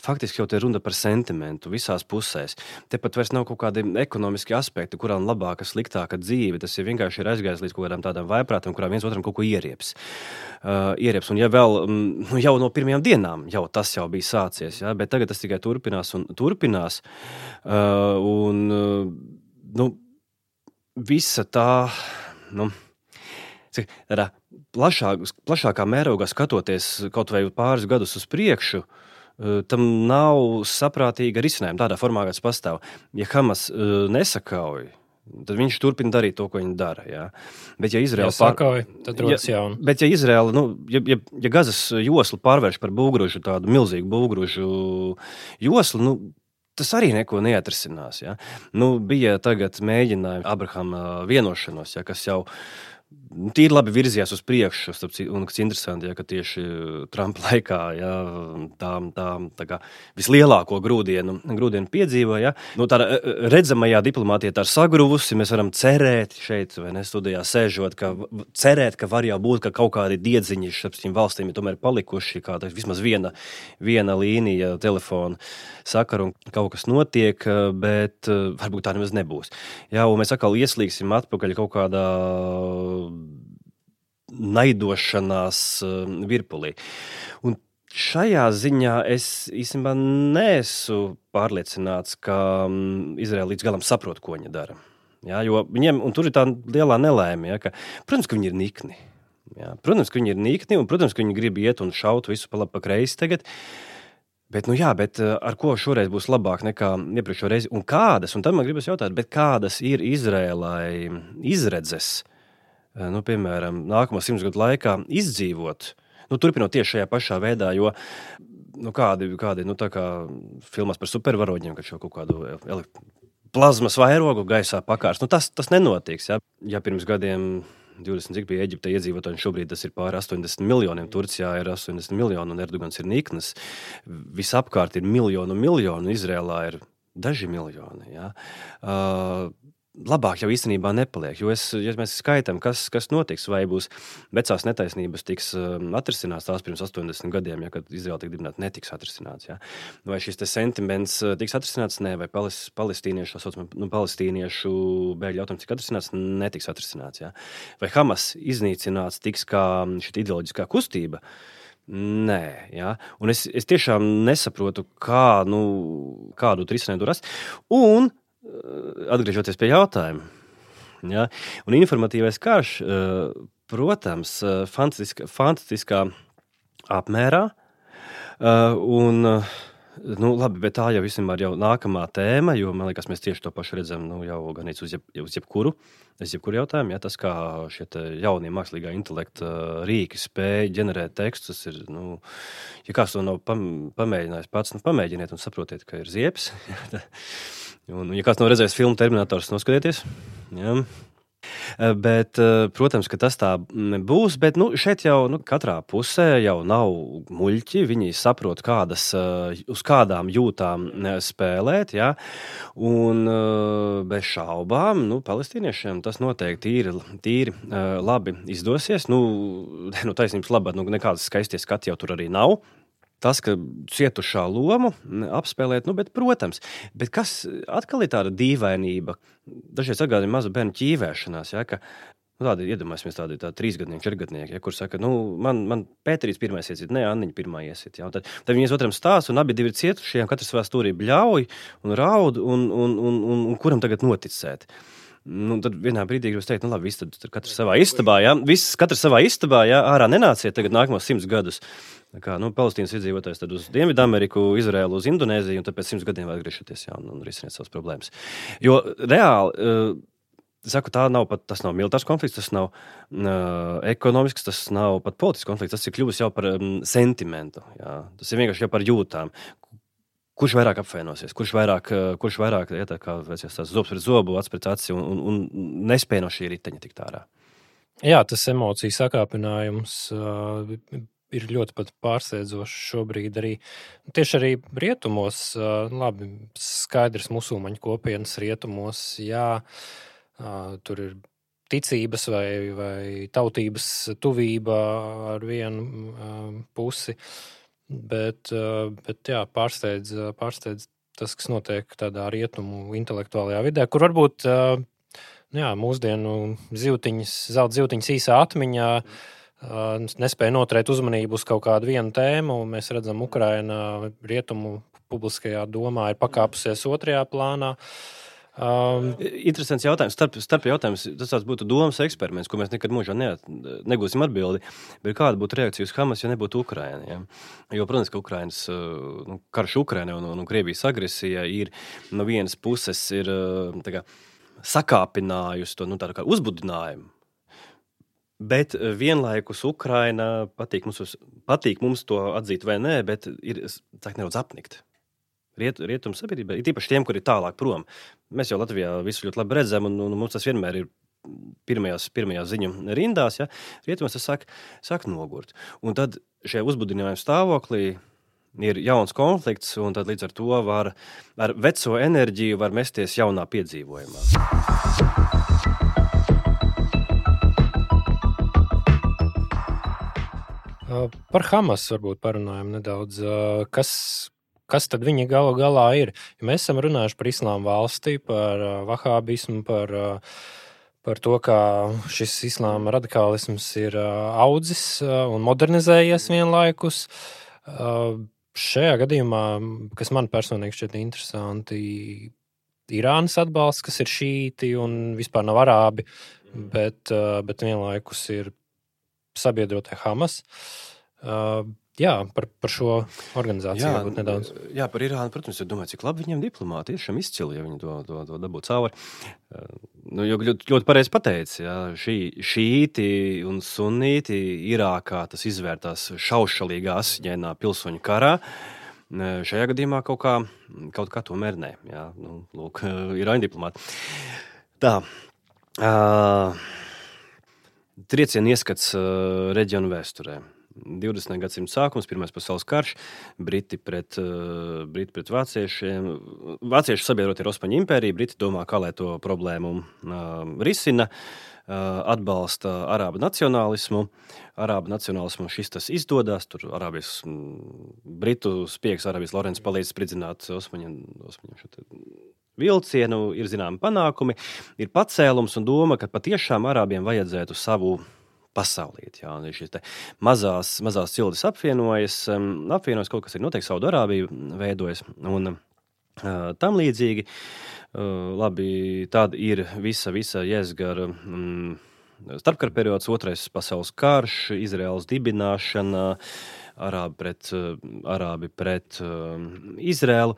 faktiski jau te runa par sentimentu visās pusēs. Tepat vairs nav kaut kādi ekonomiski aspekti, kurām labāka, sliktāka dzīve. Tas ir vienkārši ir aizgājis līdz kaut kādām tādām vaiprātām, kurām viens otram kaut ko ierieps. Uh, ierieps. Un ja vēl mm, nu, jau no pirmajām dienām jau tas jau bija sācies, ja, bet tagad tas tikai turpinās un turpinās. Uh, un, uh, nu, visa tā. Nu, tādā plašāk, plašākā mērogā skatoties kaut vai pāris gadus uz priekšu, eh, tam nav saprātīga risinājuma tādā formā, kāds pastāv. Ja Hamas eh, nesakauj, tad viņš turpina darīt to, ko viņi dara. Jā. Bet, ja Izraela pār... tad rodas ja, jauna. Bet, ja Izraela, nu, ja, ja, ja Gazas joslu pārvērš par būgružu, tādu milzīgu būgružu joslu, nu, tas arī neko neatrisinās. Ja? Nu, bija tagad mēģinājumi Abrahama vienošanos, ja, kas jau Tīri labi virzījās uz priekšu, un kas interesanti, ja, ka tieši Trumpa <laughs> laikā ja, tā, tā, tā kā vislielāko grūdienu, grūdienu piedzīvoja. Ja. Nu, tā e, e, redzamajā diplomātijā tā ir sagruvusi. Mēs varam cerēt, šeit, vai ne studijā sēžot, ka, cerēt, ka var jau būt, ka kaut kādi diedziņi starp šīm valstīm ir tomēr palikuši, kā tā, vismaz viena, viena līnija telefona sakaru, un kaut kas notiek, bet varbūt tā nemaz nebūs. Ja, mēs atkal ieslīgsim atpakaļ kaut kādā naidošanās um, virpulī. Un šajā ziņā es īstenībā neesmu pārliecināts, ka um, Izraela līdz galam saprot, ko viņa dara. Ja, viņiem, tur ir tā lielā nelaime, ja, ka, protams, ka viņi ir nikni. Ja, protams, ka viņi ir nikni, un, protams, ka viņi grib iet un šaut visu pa labi, pa kreisi tagad. Bet, nu jā, bet uh, ar ko šoreiz būs labāk nekā iepriekšējā reizē? Un kādas, un tad man gribas jautāt, kādas ir Izrēlai izredzes uh, Eh, nu, piemēram, nākamo simts gadu laikā izdzīvot, nu, turpinot tieši šajā pašā veidā. Jo, nu, kādi kādi nu, kā filmās par supervaroņiem, kad šo kaut kādu plazmas vairogu gaisā pakārs, nu, tas, tas nenotiks. Ja, ja pirms gadiem 20, cik bija Eģipte iedzīvotāji, šobrīd tas ir pāri 80 miljoniem. Turcijā ir 80 miljoni, un Erdogans ir nikns. Visapkārt ir miljonu, miljonu, Izrēlā ir daži miljoni. Ja. Uh, labāk jau īstenībā nepaliek. Jo es, ja mēs skaitām, kas, kas notiks, vai būs vecās netaisnības tiks um, atrisināts tās pirms 80 gadiem, ja, kad Izraela tika dibināta, netiks atrisināts. Ja. Vai šis sentiments uh, tiks atrisināts, nē, vai palis, palestīniešu, saucam, nu, palestīniešu bēgļu jautājums tiks atrisināts, netiks atrisināts. Ja. Vai Hamas iznīcināts tiks kā šī ideoloģiskā kustība. Nē, ja? un es, es tiešām nesaprotu, kā, nu, kādu risinājumu tur rast. Un atgriežoties pie jautājuma, ja, un informatīvais karš, protams, fantastiska, fantastiskā apmērā. Un Nu, labi, bet tā jau ir jau nākamā tēma, jo man liekas, mēs tieši to pašu redzam nu, jau gan uz, jeb, uz jebkuru, uz jebkuru jautājumu. Ja, tas, kā šie jaunie mākslīgā intelekta rīki spēj ģenerēt tekstus, ir, nu, ja kāds to nav pamēģinājis pats, nu, pamēģiniet un saprotiet, ka ir ziepes. <laughs> un, ja kāds nav redzējis filmu Terminators, noskatieties. Ja. Eh, bet, eh, protams, ka tas tā būs. Bet nu, šeit jau nu, katrā pusē jau nav muļķi. Viņi saprot, kādas, eh, uz kādām jūtām spēlēt. Ja? Un bez šaubām, nu, palestīniešiem tas noteikti tīri, tīri labi izdosies. Nu, <laughs> nu taisnības labāk, nu, nekādas skaistas skati jau tur arī nav tas, ka cietušā lomu apspēlēt, nu, bet, protams, bet kas atkal ir tāda dīvainība, dažreiz atgādina mazu bērnu ķīvēšanās. Ja, ka, Nu, tādi iedomāsimies, tādi tā, trīsgadnieki, četrgadnieki, ja, kur saka, nu, man, man Pēterīs pirmais iesit, ne Anniņa pirmā iesit. Ja, tad, tad viņi otram stāsta, un abi ir cietušie, un katrs savā stūrī bļauj un raud, un, un, un, un, un kuram tagad noticēt. Nu, tad vienā brīdī jūs teikt, nu, labi, viss tad katrs savā istabā, ja, viss katrs savā istabā, ja, ārā nenāciet tagad nākamos simts gadus. Kā, nu, Palestīnas iedzīvotājs uz Dienvidameriku, Izraēlu, uz Indonēziju, un tad pēc simts gadiem atgriežoties jā, un, un risināt savas problēmas. Jo reāli. Uh, Saku, tā nav pat tas nav militārs konflikts, tas nav uh, ekonomisks, tas nav pat politisks konflikts. Tas ir kļuvis jau par um, sentimentu. Jā. Tas ir vienkārši par jūtām. Kurš vairāk apvainosies, kurš vairāk, kurš vairāk ja, tā kā, veicies, zobs pret zobu, acis pret aci un, un, un nespēja no šī riteņa tikt ārā? Jā, tas emociju sakāpinājums uh, ir ļoti pārsteidzošs šobrīd. Arī, tieši arī rietumos, labi, skaidrs, musulmaņu kopienas rietumos, jā, tur ir ticības vai, vai tautības tuvība ar vienu pusi. Bet, bet jā, pārsteidz, pārsteidz tas, kas notiek tādā rietumu intelektuālajā vidē, kur varbūt jā, mūsdienu zīltiņas, zelta zīltiņas īsā atmiņā. Nespēja noturēt uzmanību uz kaut kādu vienu tēmu. Mēs redzam, Ukraina rietumu publiskajā domā ir pakāpusies otrajā plānā. Um, Interesants jautājums. Starp, starp jautājums, tas būtu domas eksperiments, ko mēs nekad mūžā ne, negūsim atbildi. Bet kāda būtu reakcija uz Hamas, ja nebūtu Ukraina? Ja? Jo, protams, ka Ukrainas, nu, karš Ukrainā un, un Krievijas agresija ir no vienas puses ir, kā, sakāpinājusi to nu, uzbudinājumu Bet eh, vienlaikus Ukraina patīk mums, patīk mums to atzīt vai nē, bet ir nedaudz apnikt. Riet, rietumu sabiedrībai, īpaši tiem, kuri ir tālāk prom. Mēs jau Latvijā visu ļoti labi redzam, un, un mums tas vienmēr ir pirmajās, pirmajās ziņu rindās. Ja? Rietumos tas sāk, sāk nogurt. Un tad šajā uzbudinājuma stāvoklī ir jauns konflikts, un līdz ar to var ar veco enerģiju var mesties jaunā piedzīvojumā. Par Hamas varbūt parunājam nedaudz. Kas, kas tad viņi galu galā ir? Ja mēs esam runājuši par islāma valsti, par vahābismu, par, par to, kā šis islāma radikālisms ir audzis un modernizējies vienlaikus. Šajā gadījumā, kas man personīgi šķiet interesanti, Irānas atbalsts, kas ir šīti un vispār nav arābi, bet, bet vienlaikus ir sabiedrotie Hamas. Jā, par, par šo organizāciju jā, nedaudz. Jā, par Irānu, protams, es domāju, cik labi viņiem diplomāti ir šam izcili, ja viņi to, to, to dabū cauri. Uh, nu, jo ļoti, ļoti pareizi pateicis, ja šī, šīti un sunīti Irākā tas izvērtās šaušalīgā asiņainā pilsoņu karā. Šajā gadījumā kaut kā, kaut kā tomēr nē. Jā, nu, lūk, <laughs> ir diplomāti. Tā. Uh, trieciena ieskats uh, reģionu vēsturē. 20. gadsimta sākums, Pirmais pasaules karš, Briti pret, uh, Briti pret vāciešiem. Vācieši sabiedrotie ir Osmaņu impērija, Briti domā, kā lai to problēmu uh, risina. Uh, atbalsta arābu nacionālismu. Arābu nacionālismu šis tas izdodas. Tur arābijas, britu spēks, arābijas Lorenz palīdz spridzināt Osmaņu, Osmaņu vilcienu, ir zināmi panākumi, ir pacēlums un doma, ka patiešām arābiem vajadzētu savu pasaulīt. Jā, šīs mazās, mazās ciltis apvienojas, apvienojas kaut kas ir noteikti Saudārābija veidojas un uh, tam līdzīgi. Uh, labi, tāda ir visa, visa jēzgara. Um, Starpkara periods, otrais pasaules karš, Izraels dibināšana, arābi pret, arābi pret Izrēlu.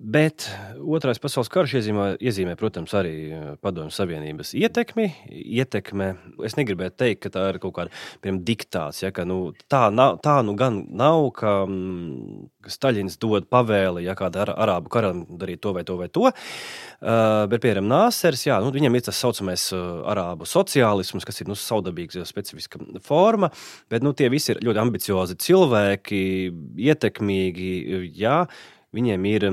Bet otrais pasaules karš iezīmē, iezīmē protams, arī eh, Padomju Savienības ietekmi. Ietekme, es negribētu teikt, ka tā ir kaut kāda piemēram, diktāts. Ja, ka, nu, tā, nav, tā nu gan nav, ka, mm, Staļins dod pavēli, ja kāda ar, arābu karam darīt to vai to vai to. Uh, bet, piemēram, Nāsers, jā, nu, viņam ir tas saucamais uh, arābu sociālisms, kas ir nu, saudabīgs, specifiska forma. Bet nu, tie visi ir ļoti ambiciozi cilvēki, ietekmīgi. Jā, viņiem ir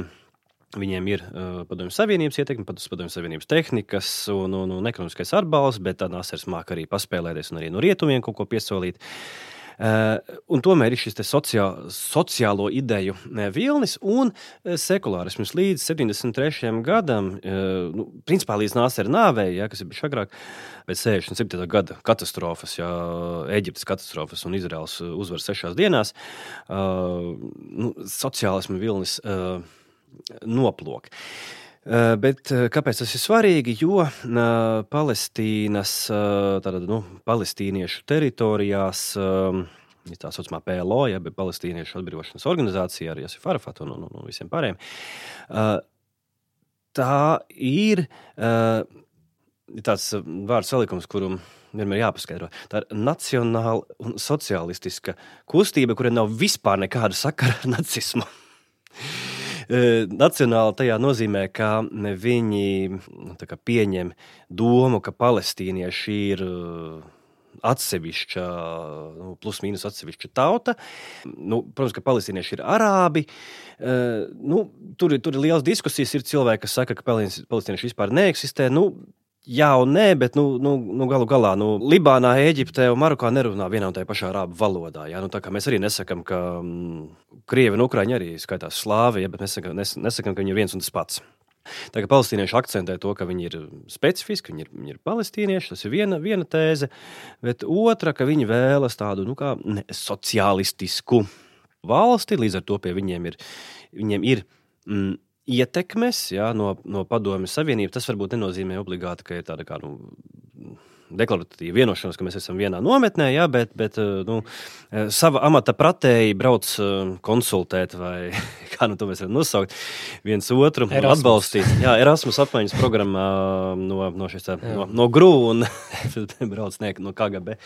Viņiem ir uh, padomju savienības ietekme, padomju savienības tehnikas un, un, un ekonomiskais atbalsts, bet tādā asars māk arī paspēlēties un arī no rietumiem kaut ko piesolīt. Uh, un tomēr ir šis sociā, sociālo ideju vilnis un sekulārisms līdz 73. gadam, uh, nu, principā līdz Nāsera nāvei, ja, kas ir bijis agrāk, bet 67. gada katastrofas, ja, Eģiptes katastrofas un Izraels uzvaras sešās dienās, uh, nu, sociālismu vilnis. Uh, noplok. Eh, bet eh, kāpēc tas ir svarīgi? Jo eh, Palestīnas, tātad, nu, palestīniešu teritorijās, tā saucamā PLO, ja Palestīniešu atbrīvošanas organizācija ar Jasifu Arafatu un, un, un visiem pārējiem, tā ir tāds vārdu salikums, kuru vienmēr jāpaskaidro. Tā ir nacionāla un sociālistiska kustība, kurai nav vispār nekāda sakara ar nacismu. Nacionāli tajā nozīmē, ka viņi nu, kā, pieņem domu, ka palestīnieši ir atsevišķa, nu, plus mīnus atsevišķa tauta. Nu, protams, ka palestīnieši ir arābi. Uh, nu, tur, tur ir liels diskusijas. Ir cilvēki, kas saka, ka palestīnieši vispār neeksistē. Nu, Jā, un nē, bet nu, nu, nu, galu galā nu, Libānā, Eģiptē un Marokā nerunā vienā un tajā pašā arābu valodā. Jā, nu, mēs arī nesakām, ka mm, Krievi un Ukrāņi arī skaitās slāvi, ja, bet nesakām, nes, nesakām, ka viņi ir viens un tas pats. Tā kā palestīnieši akcentē to, ka viņi ir specifiski, viņi ir, viņi ir palestīnieši, tas ir viena, viena tēze, bet otra, ka viņi vēlas tādu nu, kā, ne, sociālistisku valsti, līdz ar to pie viņiem ir. Viņiem ir mm, ietekmes jā, no, no Padomju Savienības. Tas varbūt nenozīmē obligāti, ka ir tāda kā nu, deklaratīva vienošanās, ka mēs esam vienā nometnē, jā, bet, bet nu, sava amata pratēji brauc konsultēt, vai <laughs> kā nu to mēs varam nosaukt, viens otru Erasmus. atbalstīt. Jā, Erasmus apmaiņas programmā no, no, šis, no, no GRU un <laughs> brauc ne, no KGB.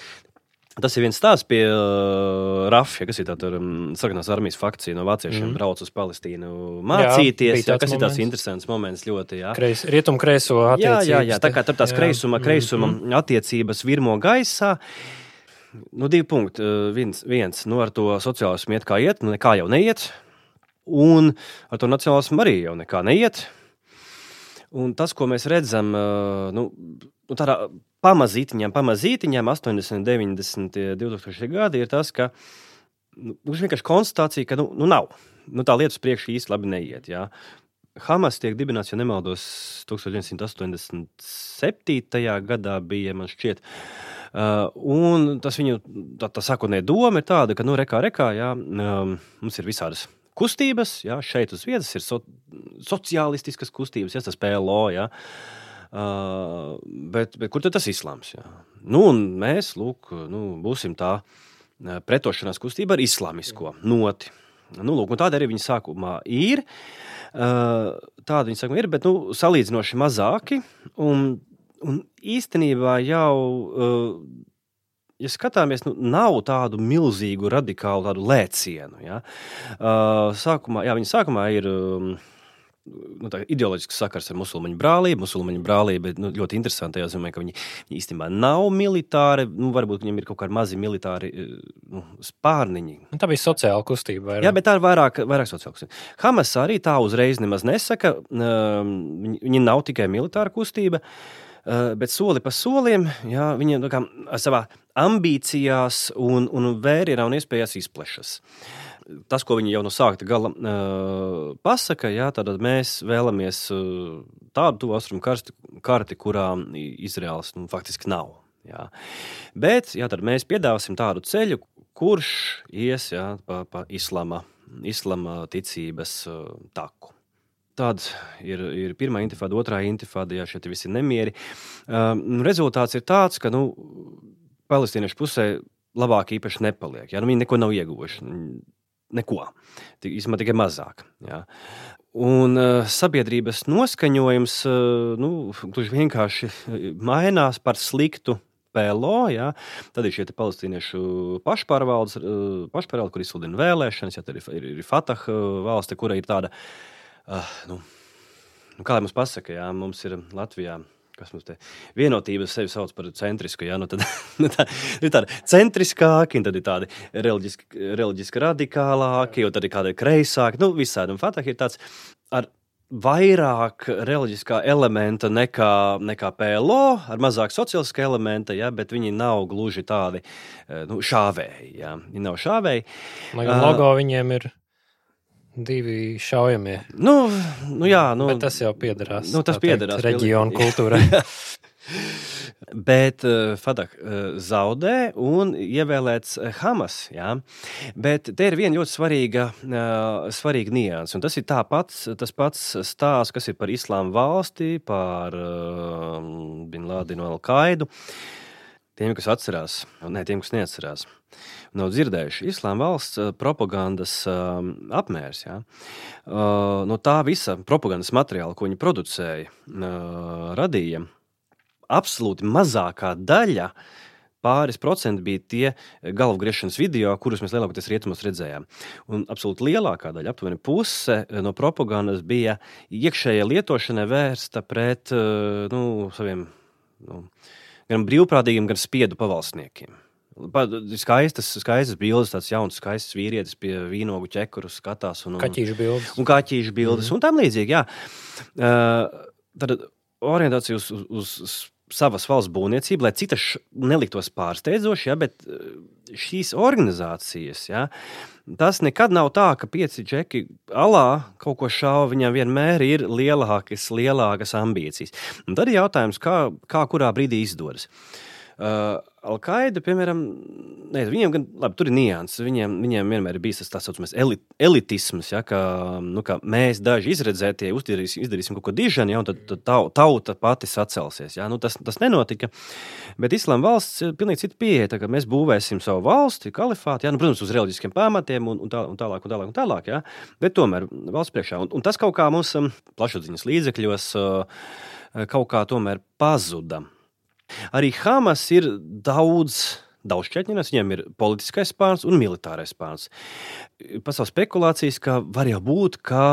Tas ir viens stāsts pie uh, Rafja, kas ir tāda um, sarkanās armijas fakcija no vāciešiem, mm. brauc uz Palestīnu mācīties. Jā, jā, kas moments. ir tāds interesants moments ļoti. Jā, Kreis, rietum kreiso attiecības. Jā, jā, jā, tā kā tur tās jā. kreisuma, kreisuma mm attiecības virmo gaisā. Nu, divi punkti. Viens, viens nu, ar to sociālismu iet kā iet, nu, nekā jau neiet. Un ar to nacionālismu arī jau nekā neiet. Un tas, ko mēs redzam, nu, nu, tādā pamazītiņām, pamazītiņām, 80, 90, 2000 gadi, ir tas, ka nu, vienkārši konstatācija, ka nu, nu nav. Nu, tā lietas priekšā īsti labi neiet. Jā. Hamas tiek dibināts, ja nemaldos, 1987. gadā bija, man šķiet. Uh, un tas viņu tā, tā sākotnējā doma ir tāda, ka, nu, rekā, rekā, jā, um, mums ir visādas kustības, jā, šeit uz vietas ir so, sociālistiskas kustības, jā, tas PLO. Jā. Uh, bet, bet kur tad tas islāms? Jā? Nu, mēs lūk, nu, būsim tā pretošanās kustība ar islāmisko noti. Nu, lūk, tāda arī viņa sākumā ir. Uh, tāda viņa sākumā ir, bet nu, salīdzinoši mazāki. Un, un īstenībā jau, uh, ja skatāmies, nu, nav tādu milzīgu, radikālu tādu lēcienu. Ja? Uh, sākumā, jā, viņa sākumā ir. Um, nu, ideoloģisks sakars ar musulmaņu brālību. Musulmaņu brālība ir nu, ļoti interesanta. Es domāju, ka viņi, viņi īstenībā nav militāri. Nu, varbūt viņiem ir kaut kādi mazi militāri eh, nu, spārniņi. Tā bija sociāla kustība. Vairāk. Jā, bet tā ir vairāk, vairāk sociāla kustība. Hamas arī tā uzreiz nemaz nesaka. Ehm, viņi, viņi nav tikai militāra kustība. Uh, bet soli pa solim, jā, viņi nu, kā, savā ambīcijās un, un vērienā un iespējās izplešas. Tas, ko viņi jau no sākta gala uh, pasaka, jā, tad mēs vēlamies uh, tādu tuvu austrumu karti, kurā Izraels nu, faktiski nav. Jā. Bet jā, mēs piedāvāsim tādu ceļu, kurš ies jā, pa, pa islama, islama ticības uh, taku. Tāda ir, ir pirmā intifāda, otrā intifāda, ja šeit visi nemieri. Uh, rezultāts ir tāds, ka nu, palestīniešu pusē labāk īpaši nepaliek. Ja? Nu, viņi neko nav ieguvuši. Neko. Īsumā tikai mazāk. Ja? Un uh, sabiedrības noskaņojums uh, nu, gluži vienkārši mainās par sliktu PLO, ja, tad ir šie palestīniešu pašpārvaldes, pašpārvalde, kur izsludina vēlēšanas, ja tad ir, ir, ir Fatah valste, kura ir tāda, uh, nu, nu, kā lai mums pasaka, ja, mums ir Latvijā kas mums te vienotība sevi sauc par centrisku. Ja? Nu, tad, <laughs> nu, tā, ir tādi centriskāki, un tad ir tādi reliģiski, reliģiski radikālāki, un tad ir kādi kreisāki. Nu, visādi. Un Fatah ir tāds ar vairāk reliģiskā elementa nekā, nekā PLO, ar mazāk sociāliskā elementa, ja, bet viņi nav gluži tādi eh, nu, šāvēji. Ja. Viņi nav šāvēji. Lai gan logo uh, viņiem ir divi šaujamie. Nu, nu jā, nu, Bet tas jau piederās. Nu, tas piederās reģionu kultūrai. <laughs> Bet uh, Fadak uh, zaudē un ievēlēts uh, Hamas. Jā. Bet te ir viena ļoti svarīga, uh, svarīga nianses. Tas ir pats, tas pats stāsts, kas ir par Islāma valsti, par uh, Bin Lādinu Al-Qaidu. Tiem, kas atcerās, un ne tiem, kas neatcerās nav dzirdējuši. Islāma valsts eh, propagandas uh, apmērs. Ja? Uh, no tā visa propagandas materiāla, ko viņi producēja, uh, radīja, absolūti mazākā daļa. Pāris procenti bija tie galvgriešanas video, kurus mēs lielākoties rietumos redzējām. Un absolūti lielākā daļa, aptuveni puse no propagandas, bija iekšējā lietošanai vērsta pret nu, saviem nu, gan brīvprātīgiem, gan spiedu pavalsniekiem. Skaistas, skaistas bildes, tāds jauns, skaists vīrietis pie vīnogu ķekuru skatās. Un, un, kaķīšu bildes. Un kaķīšu bildes mm. un tam līdzīgi. Jā. Uh, tad orientācija uz, uz, uz savas valsts būvniecību, lai citas neliktos pārsteidzoši, ja, bet šīs organizācijas, ja, tas nekad nav tā, ka pieci džeki alā kaut ko šauja, viņam vienmēr ir lielākas, lielākas ambīcijas. Un tad ir jautājums, kā, kā kurā brīdī izdodas. Uh, Alkaida, piemēram, ne, viņiem gan, labi, tur ir nianses. Viņiem, viņiem vienmēr ir bijis tas tā saucamais elit, elitisms, ja, ka, nu, ka mēs daži izredzētie izdarīsim, izdarīsim kaut ko dižanu, ja, un tad, tad tauta pati sacelsies. Ja. Nu, tas, tas nenotika. Bet Islāma valsts ir pilnīgi cita pieeja. Mēs būvēsim savu valsti, kalifātu, ja, nu, protams, uz reliģiskiem pamatiem un, un, tā, un tālāk, un tālāk. Un tālāk ja. Bet tomēr valsts priekšā. Un, un tas kaut kā mums um, plašsaziņas līdzekļos uh, kaut kā tomēr pazuda. Arī Hamas ir daudz. Daudz šķietņinas, viņiem ir politiskais spārns un militārais spārns. Pasaules spekulācijas, ka var jau būt, ka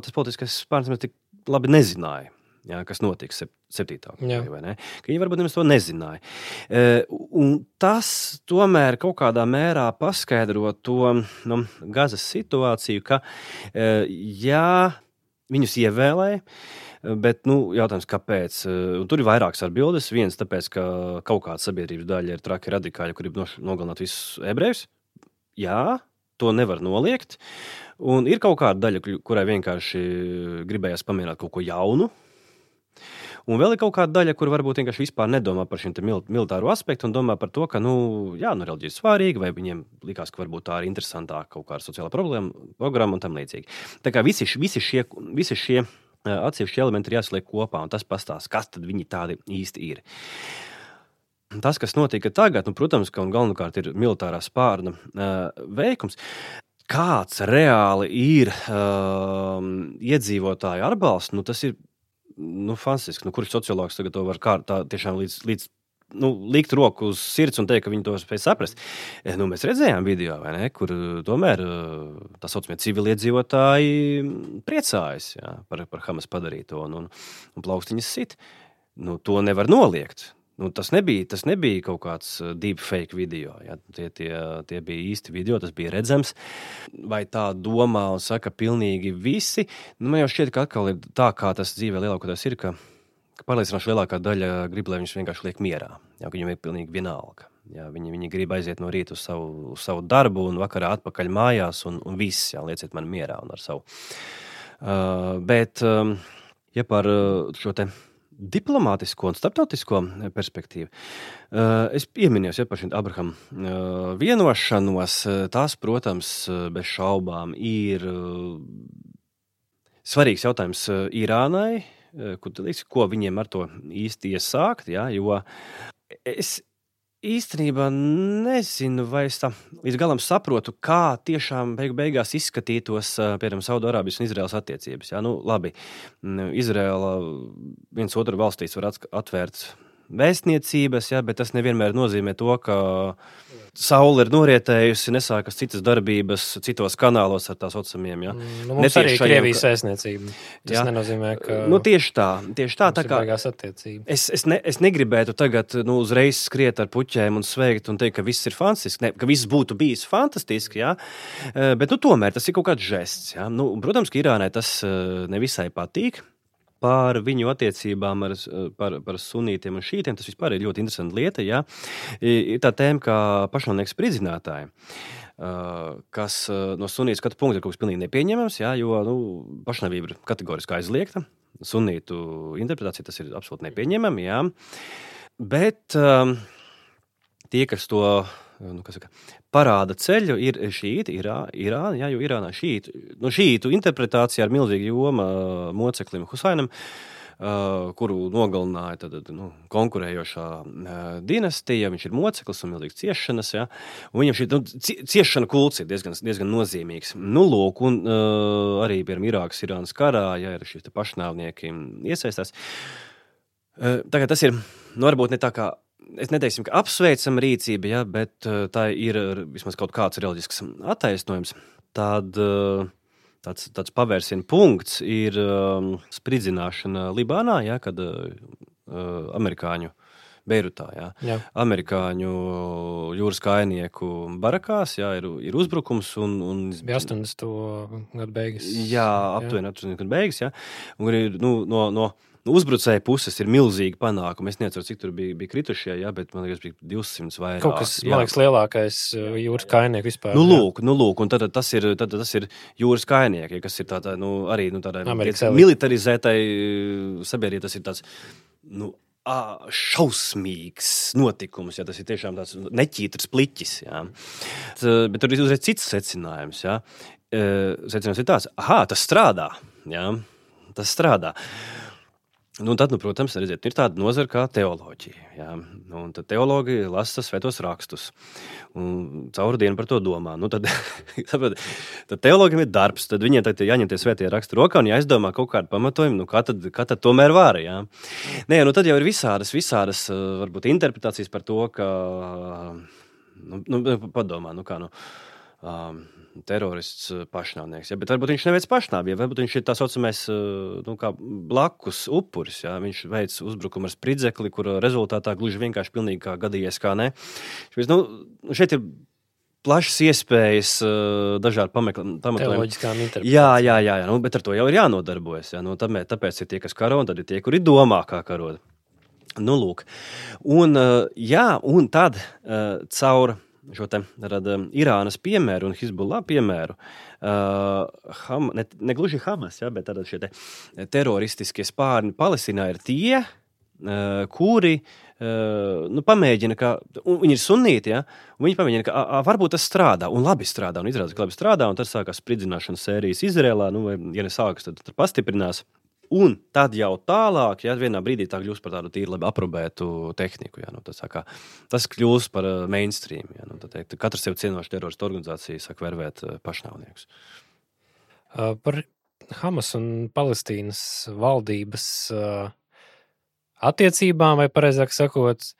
tas politiskais spārns mēs tik labi nezinājām. Jā, kas notiks 7. oktobrī. Viņi varbūt nemaz to nezināja. E, un tas tomēr kaut kādā mērā paskaidro to nu, Gazas situāciju, ka, e, ja viņus ievēlēja, Bet nu, jautājums, kāpēc? Un tur ir vairākas atbildes. Viens, tāpēc, ka kaut kāda sabiedrības daļa ir traki radikāļi, kuri grib nogalināt visus ebrejus. Jā, to nevar noliegt. Un ir kaut kāda daļa, kurai vienkārši gribējās pamēģināt kaut ko jaunu. Un vēl ir kaut kāda daļa, kur varbūt vienkārši vispār nedomā par šim mil militāro aspektu un domā par to, ka, nu, jā, nu, reliģija ir svarīga, vai viņiem likās, ka varbūt tā ir interesantāka kaut kāda sociāla problēma, programma un tam līdzīgi. Tā kā visi, visi šie, visi šie atsevišķi elementi ir jāsaliek kopā, un tas pastāsta, kas tad viņi tādi īsti ir. Tas, kas notika tagad, nu, protams, ka galvenokārt ir militārā spārna uh, veikums. Kāds reāli ir uh, iedzīvotāju atbalsts, nu, tas ir nu, fantastiski. Nu, kurš sociologs tagad to var kā, tā, tiešām līdz, līdz nu, likt roku uz sirds un teikt, ka viņi to spēj saprast. Eh, nu, mēs redzējām video, ne, kur eh, tomēr eh, tā saucamie civiliedzīvotāji mm, priecājas jā, par, par Hamas padarīto un, un, un plaukstiņas sit. Nu, to nevar noliegt. Nu, tas, nebija, tas nebija kaut kāds deepfake video. Ja? Tie, tie, tie bija īsti video, tas bija redzams. Vai tā domā un saka pilnīgi visi? Nu, man jau šķiet, ka atkal ir tā, kā tas dzīvē lielākoties ir. Ka, pārliecinoši lielākā daļa grib, lai viņš vienkārši liek mierā. Jā, viņam ir pilnīgi vienalga. Jā, viņi, viņi grib aiziet no rīta uz savu, uz savu darbu, un vakarā atpakaļ mājās, un, un viss, jā, lieciet man mierā un ar savu. Uh, bet, um, ja par uh, šo te diplomātisko un starptautisko perspektīvu. Es pieminēju ja, par šīm Abrahama vienošanos. Tās, protams, bez šaubām ir svarīgs jautājums Irānai, Eh, liekas, ko viņiem ar to īsti iesākt. Ja, jo es īstenībā nezinu, vai es tā līdz galam saprotu, kā tiešām beig beigās izskatītos piemēram Saudārābijas un Izraels attiecības. Jā, nu, labi, Izraela viens otru valstīs var atvērt vēstniecības, ja, bet tas nevienmēr nozīmē to, ka saule ir norietējusi, nesākas citas darbības citos kanālos ar tā saucamiem. Ja. Mm, nu, mums arī ir Krievijas ka... vēstniecība. Tas ja. nenozīmē, ka. Nu, tieši tā, tieši tā. tā kā, es, es, ne, es negribētu tagad nu, uzreiz skriet ar puķēm un sveikt un teikt, ka viss ir fantastiski, ne, ka viss būtu bijis fantastiski, ja. Eh, bet nu, tomēr tas ir kaut kāds žests. Ja. Nu, protams, ka Irānai tas eh, nevisai patīk par viņu attiecībām ar, par, par sunītiem un šītiem. Tas vispār ir ļoti interesanta lieta. Ja? Ir tā tēma, kā pašnāvnieks spridzinātāji. Kas no sunītas skatu punkta ir kaut kas pilnīgi nepieņemams, ja? jo nu, pašnāvība ir kategoriski aizliegta. Sunītu interpretācija tas ir absolūti nepieņemami. Ja? Bet um, tie, kas to nu, saka, parāda ceļu, ir šīti, Irā, Irāna, jā, jo Irānā šītu, nu, šītu interpretācija ar milzīgu jomu moceklim Husainam. Uh, kuru nogalināja tad, nu, konkurējošā uh, dinastija. Viņš ir moceklis un milzīgs ciešanas. Ja? Un viņam šī nu, ciešana kults ir diezgan, diezgan nozīmīgs. Nu, lūk, un uh, arī piemēram Irākas, Irānas karā, ja ir šie pašnāvnieki iesaistās. Uh, tagad tas ir nu, varbūt ne tā kā es neteiksim, ka apsveicama rīcība, ja, bet uh, tā ir vismaz kaut kāds reliģisks attaisnojums. Tad, uh, tāds, tāds pavērsienu punkts ir um, spridzināšana Libānā, ja, kad amerikāņu. Beirutā. Jā. Jā. Amerikāņu jūras kainieku barakās jā, ir, ir uzbrukums. Un, un, bija 80. gadu beigas. Jā, aptuveni 80. gadu beigas. Jā. Un ir nu, no, no uzbrucēju puses ir milzīgi panākumi. Es nezinu, cik tur bija, bija kritušie, jā, bet man liekas, bija 200 vai vairāk. Kaut kas, jā. man liekas, lielākais uh, jūras kainieks vispār. Nu, lūk, nu, lūk, un tad, tas, ir, tad, tas ir jūras kainieki, kas ir tāda, nu, arī nu, tāda militarizētai uh, sabiedrībai. Tas ir tāds, nu, šausmīgs notikums, ja tas ir tiešām tāds neķītrs pliķis. Jā. Bet tur ir uzreiz cits secinājums. Jā. Secinājums ir tāds, ah, tas strādā. Jā. Tas strādā. Nu, tad, nu, protams, redziet, ir tāda nozara kā teoloģija. Jā. Nu, tad teologi lasa svētos rakstus un caur dienu par to domā. Nu, tad, <laughs> tad teologiem ir darbs, tad viņiem tad jāņem tie svētie raksti rokā un jāizdomā kaut kādu pamatojumu, nu, kā, tad, kā tad tomēr var. Jā. Nē, nu, tad jau ir visādas, visādas varbūt interpretācijas par to, ka, nu, nu padomā, nu, kā, nu, um, terorists eh, pašnāvnieks. Ja? Bet varbūt viņš neveic pašnāvību, varbūt viņš ir tā saucamais eh, nu, blakus upuris. Ja? Viņš veic uzbrukumu ar spridzekli, kur rezultātā gluži vienkārši pilnīgi kā gadījies, kā ne. Nu, šeit ir plašas iespējas, eh, dažādi pameklējumi. Jā, jā, jā, jā. Nu, bet ar to jau ir jānodarbojas. Jā. Nu, tāpēc, tāpēc ir tie, kas karo, un tad ir tie, kuri domā, kā karot. Nu, lūk. un, jā, un tad caur šo te rada Irānas piemēru un Hezbollah piemēru. Uh, ham, ne, ne gluži Hamas, ja, bet šie te teroristiskie spārni Palestīnā ir tie, uh, kuri uh, nu, pamēģina, ka viņi ir sunīti. Ja, viņi pamēģina, ka a, a, varbūt tas strādā, un labi strādā, un izrādās, ka labi strādā, un tad sākās spridzināšanas sērijas Izrēlā. Nu, vai, ja nesākas, tad, tad pastiprinās. Un tad jau tālāk, ja vienā brīdī tā kļūst par tādu tīri labi aprobētu tehniku, ja, nu, tas, kā, tas kļūst par uh, mainstream. Ja, nu, teikt, katrs sev cienošs teroristu organizācija saka vervēt uh, pašnāvniekus. Uh, par Hamas un Palestīnas valdības uh, attiecībām, vai precīzāk sakot,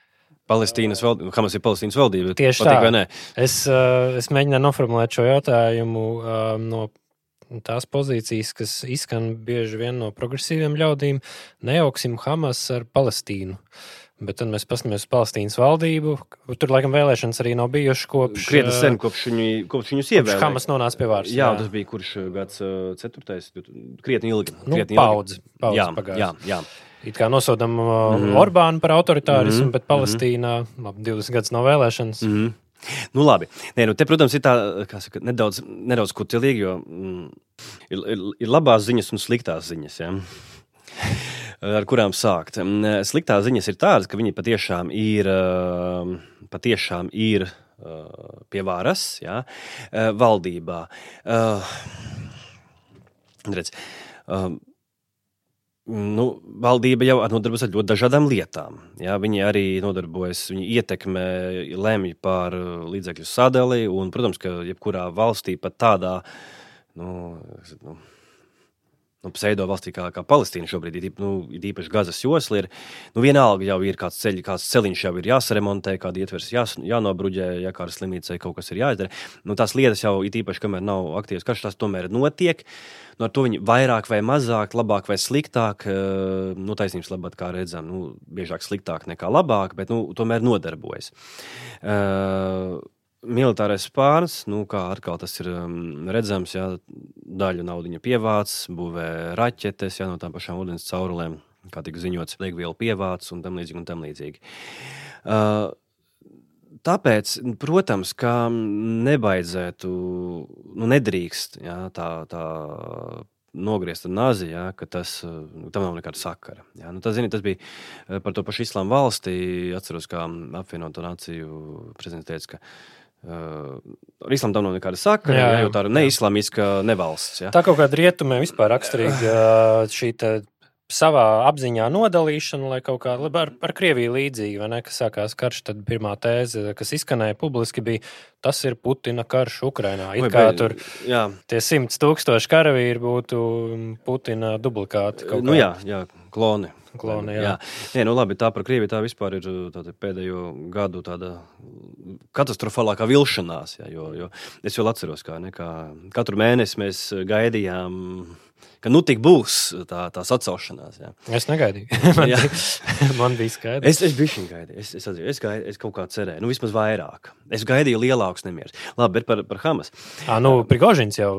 Palestīnas valdība, Hamas ir Palestīnas valdība. Tieši patīk, tā. Es, uh, es mēģināju noformulēt šo jautājumu no tās pozīcijas, kas izskan bieži vien no progresīviem ļaudīm, nejauksim Hamas ar Palestīnu. Bet tad mēs paskatāmies uz Palestīnas valdību. Tur, laikam, vēlēšanas arī nav bijušas kopš. Krietni sen, kopš, viņu, kopš viņus ievēlēja. Hamas nonāca pie varas. Jā, jā, tas bija kurš gads, ceturtais, krietni ilgi. Nu, krietni paudze, paudze jā, pagājis. jā, jā. It kā nosodām mm -hmm. Orbānu par autoritārismu, mm -hmm. bet Palestīnā mm -hmm. labi, 20 gadus nav vēlēšanas. Mm -hmm. Nu, labi. Nē, nu, te, protams, ir tā saka, nedaudz, nedaudz kutelīgi, jo mm, ir, ir, ir labās ziņas un sliktās ziņas. Ja? <laughs> Ar kurām sākt? Mm, sliktās ziņas ir tādas, ka viņi patiešām ir, patiešām ir pie varas, ja? valdībā. Redz, Nu, valdība jau nodarbojas ar ļoti dažādām lietām. Jā, viņi arī nodarbojas, viņi ietekmē, lemj par līdzekļu sadali. Un, protams, ka jebkurā valstī, pat tādā nu, nu, nu, pseido valstī kā, kā Palestīna šobrīd ir, nu, ir īpaši Gazas josla. Ir, nu, vienalga jau ir kāds, ceļ, kāds ceļš, jau ir jāsaremontē, kāda ietvers jās, jānobruģē, ja kāda slimnīca kaut kas ir jāizdara. Nu, tās lietas jau ir īpaši, kamēr nav aktīvas karš, tās tomēr notiek. Nu, ar to viņi vairāk vai mazāk, labāk vai sliktāk, eh, nu, taisnības labāk, kā redzam, nu, biežāk sliktāk nekā labāk, bet nu, tomēr nodarbojas. Uh, militārais spārns, nu, kā atkal tas ir um, redzams, jā, daļu naudas pievāc, būvē raķetes jā, no tām pašām ūdens caurulēm, kā tika ziņots, degvielu pievāc un tam līdzīgi. Un tam līdzīgi. Uh, tāpēc, protams, ka nebaidzētu, nu, nedrīkst jā, tā. tā nogriezt ar nāzi, ja, ka tas, nu, tam nav nekāda sakara. Ja. Nu, tas, zini, tas bija uh, par to pašu islāma valsti. Atceros, kā apvienoto nāciju prezidents teica, ka Uh, ar islāmu tam nav nekāda sakara. Jā, jā, jau tā ir neislamiska nevalsts. Jā. Tā kaut kāda rietumē vispār raksturīga šī savā apziņā nodalīšana, lai kaut kā ar, ar Krieviju līdzīgi, vai ne, kas sākās karš, tad pirmā tēze, kas izskanēja publiski, bija tas ir Putina karš Ukrainā. It Vai, kā tur jā. tie simts tūkstoši karavīri būtu Putina dublikāti. Nu, jā, jā, kloni. Kloni, jā. Jā. Nē, nu labi, tā par Krieviju tā vispār ir tāda pēdējo gadu tāda katastrofālākā vilšanās. Jā, jo, jo es vēl atceros, kā, ne, kā katru mēnesi mēs gaidījām ka nu tik būs tā, tās atcelšanās. Jā. Es negaidīju. <laughs> man, <laughs> man bija skaidrs. Es, es biju gaidījis. Es, es, atzīju, es, gaidīju, es kaut kā cerēju, nu vismaz vairāk. Es gaidīju lielākus nemierus. Labi, bet par, par Hamas. À, nu, Prigožins jau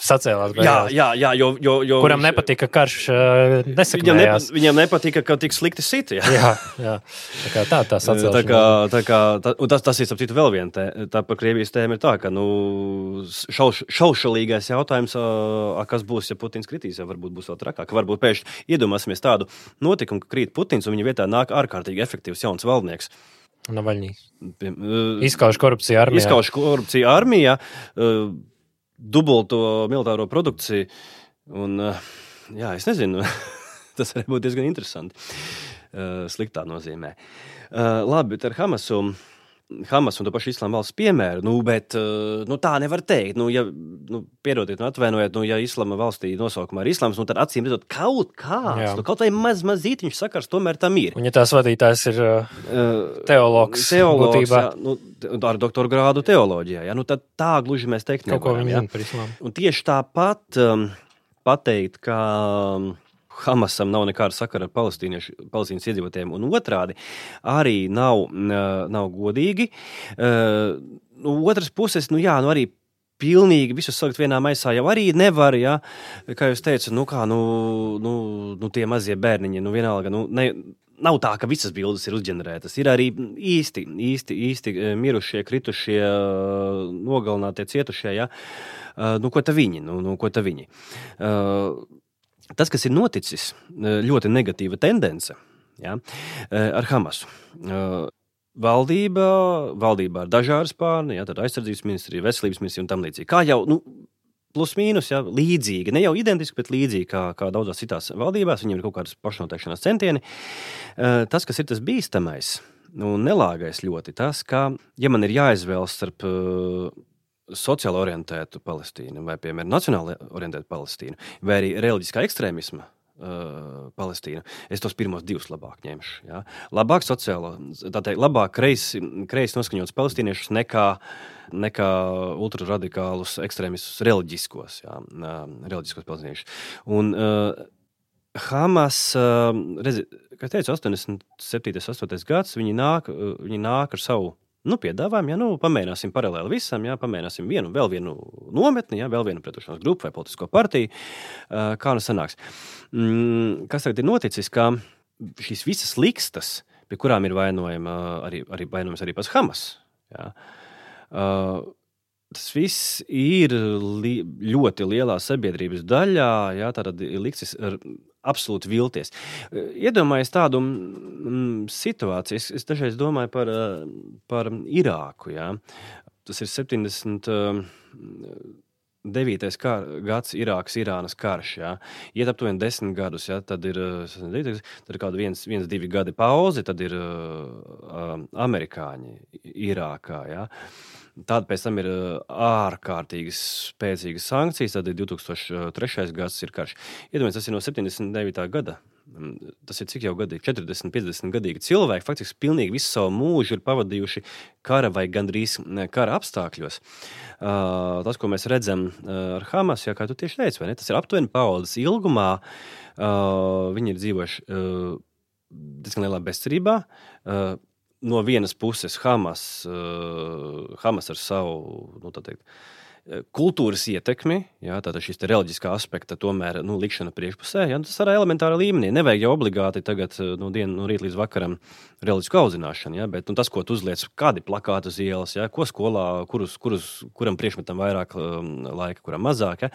sacēlās. Beigās. Jā, jā, jā jo, jo, jo, kuram nepatika karš. Viņam, nepa, viņam nepatika, ka tik slikti sita. Jā, jā, jā. tā kā tā, tā sacēlās. <laughs> Tā kā, tā kā, tā, tas, tas ir citu vēl viena tē, tā par Krievijas tēmu ir tā, ka nu, šauš, šaušalīgais jautājums, kas būs, ja Putins kritīs, jau varbūt būs vēl trakāk. Varbūt pēkšņi iedomāsimies tādu notikumu, ka krīt Putins un viņa vietā nāk ārkārtīgi efektīvs jauns valdnieks. Navaļņīs. Uh, izskauž korupciju armijā. Izskauž korupciju armijā, dubulto militāro produkciju. Un, jā, es nezinu, <laughs> tas var būt diezgan interesanti. Sliktā nozīmē. Labi, bet ar Hamasu. Hamas un to pašu islāma valsts piemēru, nu, bet eh, nu, tā nevar teikt. Nu, ja, nu, piedodiet, nu, atvainojiet, nu, ja islāma valstī nosaukumā ir islāms, nu, tad acīm redzot, kaut kāds, nu, kaut vai maz, mazītiņš sakars tomēr tam ir. Un, ja tās vadītājs ir uh, teologs, teologs būtībā. jā, nu, ar doktora grādu teoloģijā, jā, nu, tad tā gluži mēs teikt nevaram. Tieši tāpat um, pateikt, ka. Um, Hamasam nav nekāda sakara ar palestīnas iedzīvotājiem, un otrādi arī nav, nav godīgi. No otras puses, nu jā, nu arī pilnīgi visus salikt vienā maisā jau arī nevar. Ja? Kā jūs teicat, nu, kā, nu, nu, nu tie mazie bērniņi, nu vienalga. Nu, ne, Nav tā, ka visas bildes ir uzģenerētas. Ir arī īsti, īsti, īsti mirušie, kritušie, nogalinātie, cietušie. Ja? Nu, ko tā viņi? Nu, nu, ko tā viņi? Uh, tas, kas ir noticis, e, ļoti negatīva tendence ja, e, ar Hamasu. E, valdība, valdībā ir dažādi spārni, ja, aizsardzības ministrija, veselības ministrija un tam līdzīgi. Kā jau nu, plus mīnus, ja, līdzīgi, ne jau identiski, bet līdzīgi kā, kā daudzās citās valdībās, viņiem ir kaut kādas pašnoteikšanās centieni. Tas, kas ir tas bīstamais un nelāgais ļoti, tas, ka, ja man ir jāizvēlas starp sociāli orientētu Palestīnu, vai, piemēram, nacionāli orientētu Palestīnu, vai arī reliģiskā ekstrēmisma uh, Palestīnu. Es tos pirmos divus labāk ņemšu. Ja? Labāk sociālo, tātad labāk kreisi, kreisi noskaņots palestīniešus nekā, nekā ultraradikālus ekstrēmistus reliģiskos, ja? uh, reliģiskos palestīniešus. Un, uh, Hamas, uh, redzi, kā teicu, 87. un 88. gads, viņi nāk, viņi nāk ar savu Nu, piedāvājam, ja nu, pamēģināsim paralēli visam, ja pamēģināsim vienu, vēl vienu nometni, ja vēl vienu pretošanās grupu vai politisko partiju. Kā nu sanāks? Mm, kas tagad ir noticis? Ka šīs visas likstas, pie kurām ir vainojama arī, arī, vainojams arī pats Hamas. Ja, Tas viss ir li ļoti lielā sabiedrības daļā. Jā, tātad ir likts absolūti vilties. Iedomājieties tādu mm, situāciju. Es, es dažreiz domāju par, par Irāku. Jā. Tas ir 70. 9. Kar, gads, Irākas, Irānas karš. Jā. Iet aptuveni 10 gadus, jā, tad ir, tad kaut kādi viens, viens, divi gadi pauze, tad ir uh, amerikāņi Irākā. Jā. Tāda pēc tam ir ārkārtīgi spēcīgas sankcijas. Tad ir 2003. gads, ir karš. Iedomājieties, tas ir no 79. gada. Tas ir cik jau gadi, 40, 50 gadīgi cilvēki. Faktiski pilnīgi visu savu mūžu ir pavadījuši kara vai gandrīz kara apstākļos. Uh, tas, ko mēs redzam ar Hamas, jau kā tu tieši teici, tas ir aptuveni paudzes ilgumā. Uh, viņi ir dzīvojuši uh, diezgan lielā bezcerībā. Uh, no vienas puses Hamas, uh, Hamas ar savu nu, teikt, kultūras ietekmi, jā, tātad šis reliģiskā aspekta tomēr nu, likšana priekšpusē, jā, tas arī elementāra līmenī. Nevajag jau obligāti tagad no dienas, no rīta līdz vakaram reliģisku audzināšanu, jā, bet nu, tas, ko tu uzliec, kādi plakāti uz ielas, jā, ko skolā, kurus, kurus, kuram priekšmetam vairāk um, laika, kuram mazāk. Jā,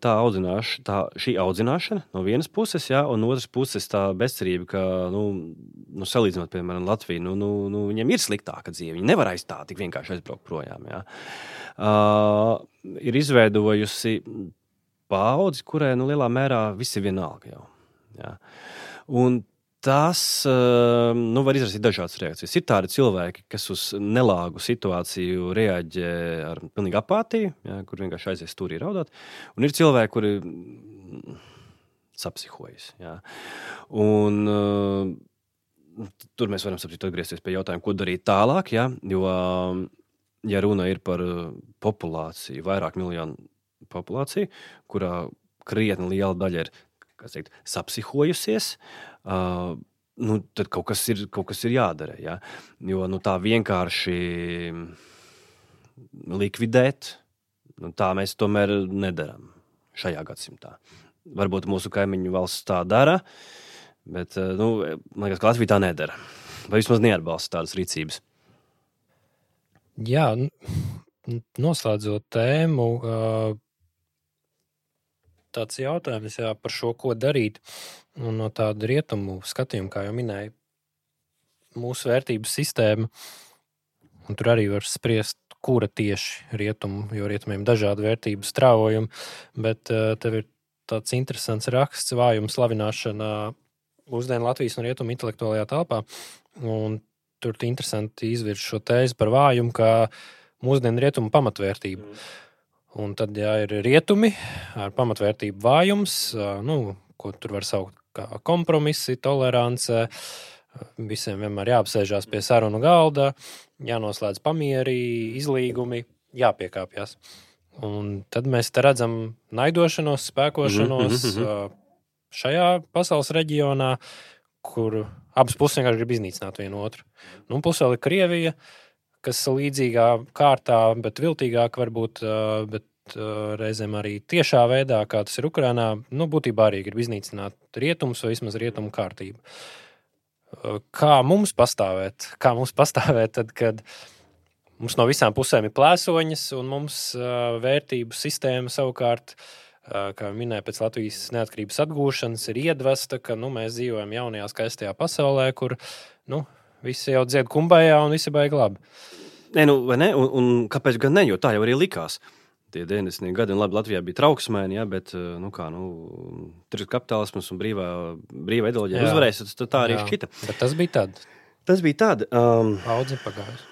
tā, audzināš, tā šī audzināšana no vienas puses, jā, un no otras puses tā bezcerība, ka, nu, nu, salīdzinot, piemēram, Latviju, nu, nu, nu, viņiem ir sliktāka dzīve. Viņi nevar aiz tā tik vienkārši aizbraukt projām. Jā. Uh, ir izveidojusi paudzi, kurai nu, lielā mērā viss ir vienalga. Jau, jā. Un tas uh, nu, var izraisīt dažādas reakcijas. Ir tādi cilvēki, kas uz nelāgu situāciju reaģē ar pilnīgu apātiju, jā, kur vienkārši aizies tur ir raudāt. Un ir cilvēki, kuri sapsihojas. Jā. Un, uh, tur mēs varam saprast, atgriezties pie jautājuma, ko darīt tālāk. Ja? Jo ja runa ir par uh, populāciju, vairāk miljonu populāciju, kurā krietni liela daļa ir teikt, sapsihojusies, uh, nu, tad kaut kas ir, kaut kas ir jādara. Ja? Jo nu, tā vienkārši likvidēt, nu, tā mēs tomēr nedarām šajā gadsimtā. Varbūt mūsu kaimiņu valsts tā dara, bet nu, liekas, ka Latvija tā nedara. Vai vismaz neatbalsta tādas rīcības. Jā, noslēdzot tēmu, tāds jautājums jā, par šo, ko darīt. Un no tāda rietumu skatījuma, kā jau minēju, mūsu vērtības sistēma, un tur arī var spriest, kura tieši rietumu, jo rietumiem ir dažādi vērtību strāvojumi, bet tev ir tāds interesants raksts, vājuma slavināšana mūsdienu Latvijas un rietumu intelektuālajā telpā. Un tur interesanti izvirz šo tēzi par vājumu, kā mūsdienu rietumu pamatvērtību. Mm. Un tad, ja ir rietumi ar pamatvērtību vājums, nu, ko tur var saukt par kompromisi, tolerance, visiem vienmēr jāapsēžās pie sarunu galda, jānoslēdz pamieri, izlīgumi, jāpiekāpjas. Un tad mēs redzam naidošanos, spēkošanos mm -hmm. šajā pasaules reģionā, kur abas puses vienkārši grib iznīcināt vienu otru. Nu, plus vēl ir Krievija, kas līdzīgā kārtā, bet viltīgāk varbūt. Bet reizēm arī tiešā veidā, kā tas ir Ukrajinā, nu, būtībā arī grib iznīcināt rietumus vai vismaz rietumu kārtību. Kā mums pastāvēt? Kā mums pastāvēt tad, kad mums no visām pusēm ir plēsoņas un mums vērtību sistēma savukārt ir kā minēja, pēc Latvijas neatkarības atgūšanas, ir iedvesta, ka nu, mēs dzīvojam jaunajā, skaistajā pasaulē, kur nu, visi jau dzied kumbājā un visi baigi labi. Nē, nu, ne? Un, un kāpēc gan ne? Jo tā jau arī likās. Tie 90. gadi, un labi, Latvijā bija trauksmēni, ja, bet nu, kā, nu, tur ir kapitālisms un brīvā, brīvā ideoloģija uzvarēs. Tad tā arī jā. šķita. Bet tas bija tad. Tas bija tad. Um, Audzi pagājis.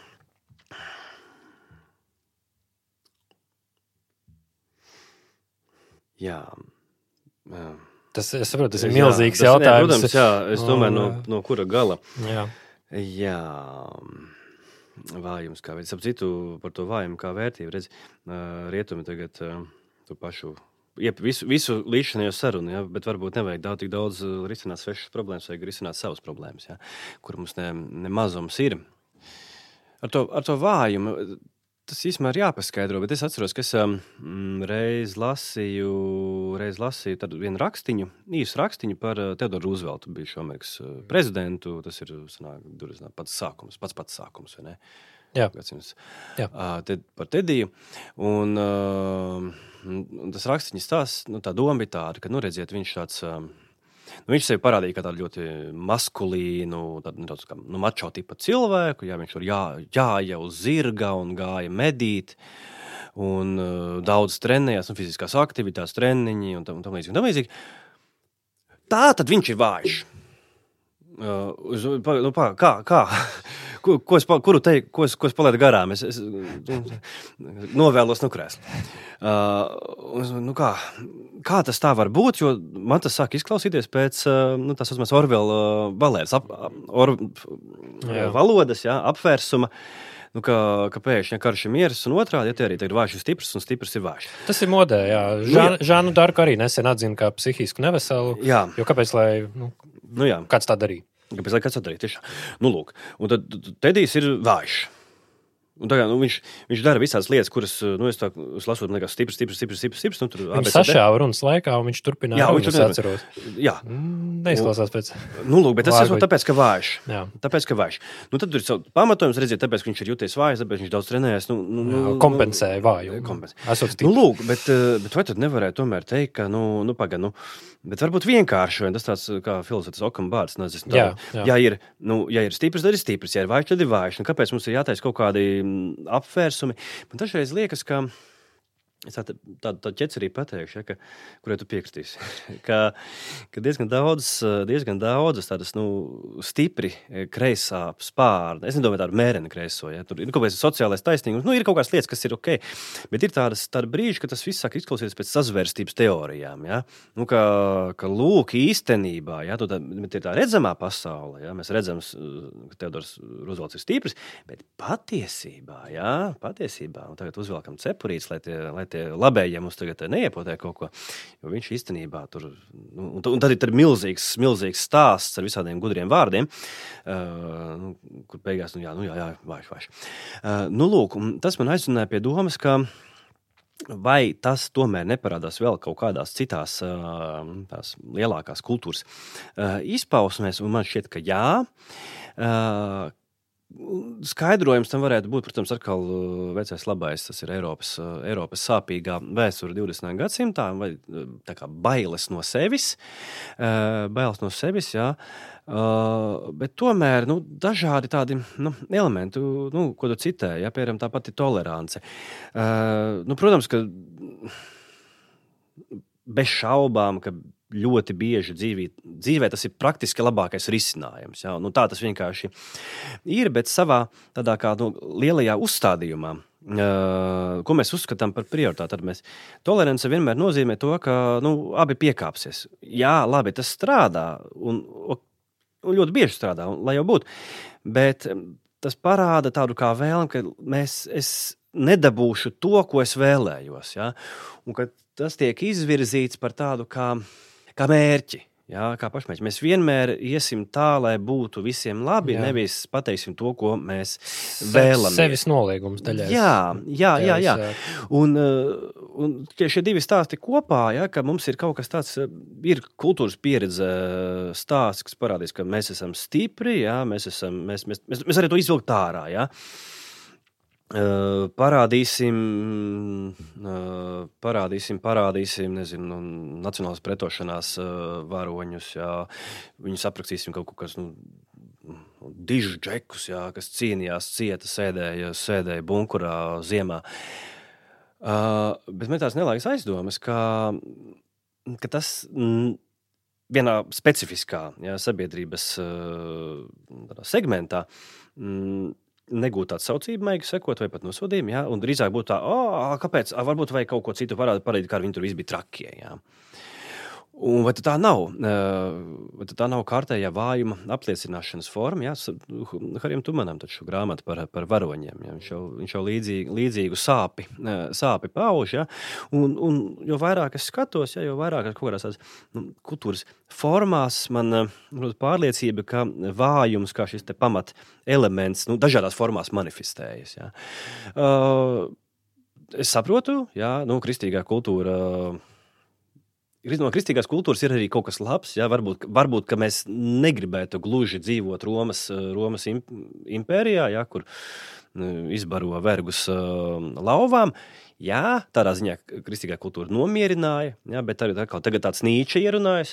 Jā. jā. Tas, es saprotu, tas ir jā, milzīgs tas, jautājums. Ne, protams, jā, es domāju, no, no kura gala. Jā. jā. Vājums, kā ap citu par to vājumu, kā vērtību. Redz, rietumi tagad to pašu iep, visu, visu līdzinējo sarunu, ja, bet varbūt nevajag daudz, tik daudz risināt svešas problēmas, vajag risināt savas problēmas, ja, kur mums ne, ne mazums ir. Ar to, ar to vājumu Tas īstenībā ir jāpaskaidro, bet es atceros, ka es um, reiz lasīju, reiz lasīju vienu rakstiņu, īsu rakstiņu par uh, Teodoru Rooseveltu, bijušo Amerikas uh, prezidentu. Tas ir sanāk, zināt, pats sākums, pats pats sākums. Jā, Jā. Uh, te, par Tediju. Un, uh, un tas rakstiņš stāsts, nu, tā doma bija tāda, ka, nu, redziet, viņš tāds. Uh, Nu, viņš sevi parādīja kā tādu ļoti maskulīnu, tādu nedaudz kā nu, mačo tipu cilvēku. Jā, viņš tur jā, jāja uz zirga un gāja medīt. un uh, daudz trenējās, un fiziskās aktivitātes, treniņi un tam, tam līdzīgi. Tam līdzīgi. Tā tad viņš ir vājš. Uh, uz, pa, nu, pa, kā, kā? Ko, ko es, kuru te, ko es, ko es palaidu garām? Es, es novēlos no krēsla. Uh, nu kā, kā tas tā var būt? Jo man tas sāk izklausīties pēc uh, nu, tā saucamās Orvela uh, balētas, ap, or, jā. valodas, jā, apvērsuma. Nu, ka, ka pēkšņi karš ir miers, un otrādi ja arī ir vājš, ir stiprs, un stiprs ir vājš. Tas ir modē, jā. Žānu, nu, Žānu Darku arī nesen atzina kā psihisku neveselu. Jā. Jo kāpēc, lai nu, nu, jā. kāds tā darītu? Kāpēc lai kāds atdarītu? Tiešām. Nu, lūk, un tad Tedijs ir vājš. Un tā, nu, viņš, viņš dara visādas lietas, kuras, nu, es, tā, es lasu, man liekas, stiprs, stiprs, stiprs. stiprs, stiprs nu, tur viņš sašāva runas laikā, un viņš turpināja. Jā, viņš tur atceros. Jā. Mm, neizklausās pēc. Nu, lūk, bet tas ir tāpēc, ka vājš. Jā. Tāpēc, ka vājš. Nu, tad tur ir pamatojums, redziet, tāpēc, ka viņš ir jūties vājš, tāpēc viņš daudz trenējas. Nu, nu, nu, kompensēja vāju. Kompensēja. Nu, lūk, bet, eh, bet vai tad nevarētu tomēr teikt, ka, nu, nu pagaidi, nu, Bet varbūt vienkārši, tas tāds kā filozofs Okam Bārds. Nezinu, jā, jā. Ja, ir, nu, ja ir stiprs, tad ir stiprs, ja ir vājš, tad ir vājš. Nu, kāpēc mums ir jātaisa kaut kādi apvērsumi? Man dažreiz liekas, ka Es tādu tā, tā ķecerī pateikšu, ja, ka, kurai tu piekritīsi. <laughs> ka, ka diezgan daudz, diezgan daudzas tādas nu, stipri kreisā spārna. Es nedomāju tādu mēreni kreiso. Ja. Tur ir kaut kāds sociālais taisnīgums. Nu, ir kaut kādas lietas, kas ir ok. Bet ir tādas, tāda brīža, kad tas viss sāk izklausīties pēc sazvērstības teorijām. Ja. Nu, ka, ka lūk, īstenībā, ja, tā, ir tā redzamā pasaule. Ja. Mēs redzam, ka Teodors Roosevelts ir stiprs, bet patiesībā, ja, patiesībā, un tagad uzvelkam cepurītes, lai tie, lai tie tie labējie mums tagad neiepotē kaut ko. Jo viņš īstenībā tur, nu, un, un tad ir milzīgs, milzīgs stāsts ar visādiem gudriem vārdiem, uh, kur beigās, nu jā, nu jā, jā vājš, vājš. Uh, nu, lūk, tas man aizrunāja pie domas, ka Vai tas tomēr neparādās vēl kaut kādās citās tās lielākās kultūras izpausmēs? Man šķiet, ka jā. Skaidrojums tam varētu būt, protams, atkal uh, vecais labais. Tas ir Eiropas, uh, Eiropas sāpīgā vēsture 20. gadsimtā, vai uh, bailes no sevis. Bailes no sevis, jā. Bet tomēr nu, dažādi tādi nu, elementi, nu, ko tu citēji, ja, piemēram, tā pati tolerance. Nu, protams, ka bez šaubām, ka ļoti bieži dzīvī, dzīvē tas ir praktiski labākais risinājums. Ja? Nu, tā tas vienkārši ir, bet savā tādā kā nu, lielajā uzstādījumā. Uh, ko mēs uzskatām par prioritāti? Mēs tolerance vienmēr nozīmē to, ka nu, abi piekāpsies. Jā, labi, tas strādā un, un ļoti bieži strādā, un, lai jau būtu. Bet tas parāda tādu kā vēlmu, ka mēs, es nedabūšu to, ko es vēlējos. Ja? Un tas tiek izvirzīts par tādu kā kā mērķi. Jā, kā pašmērķi. Mēs vienmēr iesim tā, lai būtu visiem labi. Jā. Nevis pateiksim to, ko mēs vēlamies. Sevis noliegums daļai. Jā, jā, jā. jā. Un, uh, un šie divi stāsti kopā, ja, ka mums ir kaut kas tāds, uh, ir kultūras pieredze uh, stāsts, kas parādīs, ka mēs esam stipri, jā, mēs, esam, mēs, mēs, mēs, mēs arī to izvilkt ārā. Jā. Uh, parādīsim, uh, parādīsim, parādīsim, nezinu, nu, nacionālās pretošanās uh, varoņus. Jā. Viņus aprakstīsim kaut ko, kas, nu, dižus džekus, jā, kas cīnījās, cieta, sēdēja, sēdēja bunkurā ziemā. Uh, bet man tās nelaikas aizdomas, ka, ka tas mm, vienā specifiskā jā, sabiedrības uh, segmentā. Mm, negūt tādu saucību, maigi sekot, vai pat nosodījumu. Ja? Un drīzāk būtu tā, oh, kāpēc, varbūt vajag kaut ko citu parādīt, parādīt kā viņi tur viss bija trakie. Ja? Un vai tā nav? Vai tā nav kārtējā vājuma apliecināšanas forma? Jā, Harijam Tumanam taču grāmata par, par varoņiem. Jā. Viņš jau, viņš jau līdzīgi, līdzīgu sāpi, sāpi pauž. Jā. Un, un jo vairāk es skatos, jā, jo vairāk kaut kādās tādās nu, kultūras formās man ir pārliecība, ka vājums kā šis pamat elements nu, dažādās formās manifestējas. Jā. Uh, es saprotu, jā, nu, kristīgā kultūra. Uh, no kristīgās kultūras ir arī kaut kas labs. Ja? Varbūt, varbūt mēs negribētu gluži dzīvot Romas, eh, Romas impērijā, ja? kur nu, izbaro vergus uh, lauvām. Jā, tādā ziņā kristīgā kultūra nomierināja, jā, bet arī tā, tagad tāds nīčs ierunājas.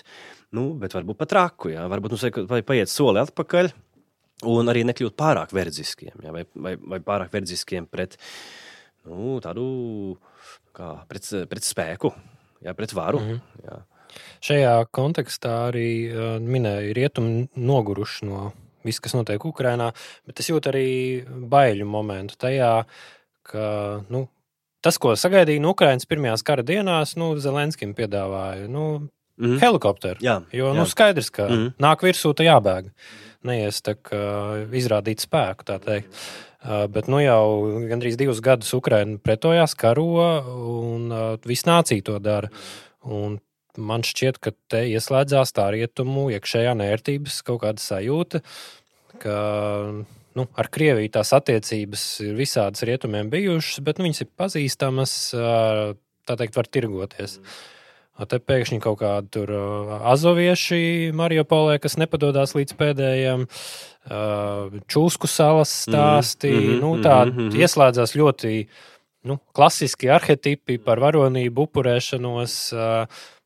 Nu, bet varbūt pat raku, jā, varbūt mums vajag paiet soli atpakaļ un arī nekļūt pārāk verdziskiem, jā, vai, vai, vai pārāk verdziskiem pret, nu, tādu kā, pret, pret spēku, jā, pret varu. Mm -hmm. jā. Šajā kontekstā arī uh, minēja rietumu noguruši no viss, kas notiek Ukrajinā, bet es jūtu arī baiļu momentu tajā, ka nu, tas, ko sagaidīja no Ukraiņas pirmajās kara dienās, nu, Zelenskim piedāvāja. Nu, Mm -hmm. Helikopteru. Jā, jo nu, jā. Nu, skaidrs, ka mm -hmm. nāk virsū, tā jābēg. Neies tā kā izrādīt spēku, tā teikt. Uh, bet nu jau gandrīz divus gadus Ukraiņa pretojās, karo, un uh, viss nācija to dara. Un man šķiet, ka te ieslēdzās tā rietumu iekšējā nērtības kaut kāda sajūta, ka nu, ar Krieviju tās attiecības ir visādas rietumiem bijušas, bet nu, viņas ir pazīstamas, tā teikt, var tirgoties. Mm. Te pēkšņi kaut kādi tur azovieši Mariupolē, kas nepadodas līdz pēdējiem, Čūsku salas stāstī. Mm -hmm, nu, tā mm -hmm. ieslēdzās ļoti nu, klasiski arhetipi par varonību, upurēšanos,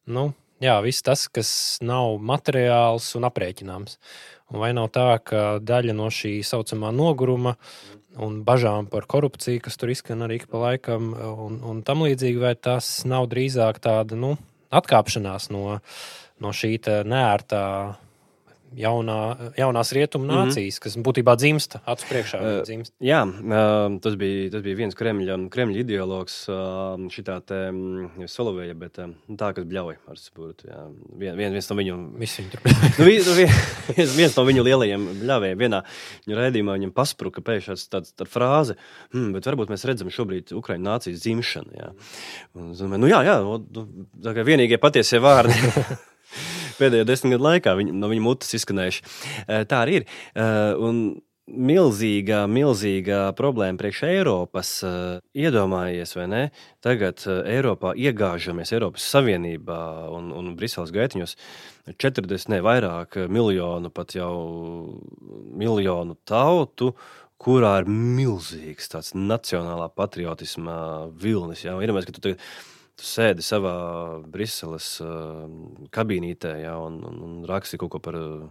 nu, jā, viss tas, kas nav materiāls un aprēķināms. Un vai nav tā, ka daļa no šī saucamā noguruma un bažām par korupciju, kas tur izskan arī pa laikam, un, un tam līdzīgi, vai tas nav drīzāk tāda nu, atkāpšanās no, no šī neērtā jaunā, jaunās rietumu mhm. nācijas, mm -hmm. kas būtībā dzimsta acu priekšā. Uh, dzimst. Jā, uh, tas, bija, tas bija viens Kremļa, Kremļa ideologs, uh, šitā te um, Solovēja, bet uh, tā, kas bļauj ar saprotu. Vien, vien, viens no viņu, nu, vi, nu, <laughs> viens, viens no viņu lielajiem bļāvējiem vienā viņa raidījumā viņam paspruka pēkšņi tāds, tāds frāze, hm, bet varbūt mēs redzam šobrīd Ukraiņu nācijas dzimšanu. Jā. Un, nu, jā, jā, nu, tā kā vienīgie patiesie vārdi. <laughs> pēdējo desmit gadu laikā viņa, no viņa mutes izskanējuši. Tā arī ir. Un milzīga, milzīga problēma priekš Eiropas. Iedomājies, vai ne? Tagad Eiropā iegāžamies Eiropas Savienībā un, un Briseles gaitiņos 40, ne vairāk miljonu, pat jau miljonu tautu. Kurā ir milzīgs tāds nacionālā patriotisma vilnis. Ja? Iedomājieties, ka tu tagad tu sēdi savā Briseles uh, kabīnītē ja, un, un, un raksti kaut ko par, uh,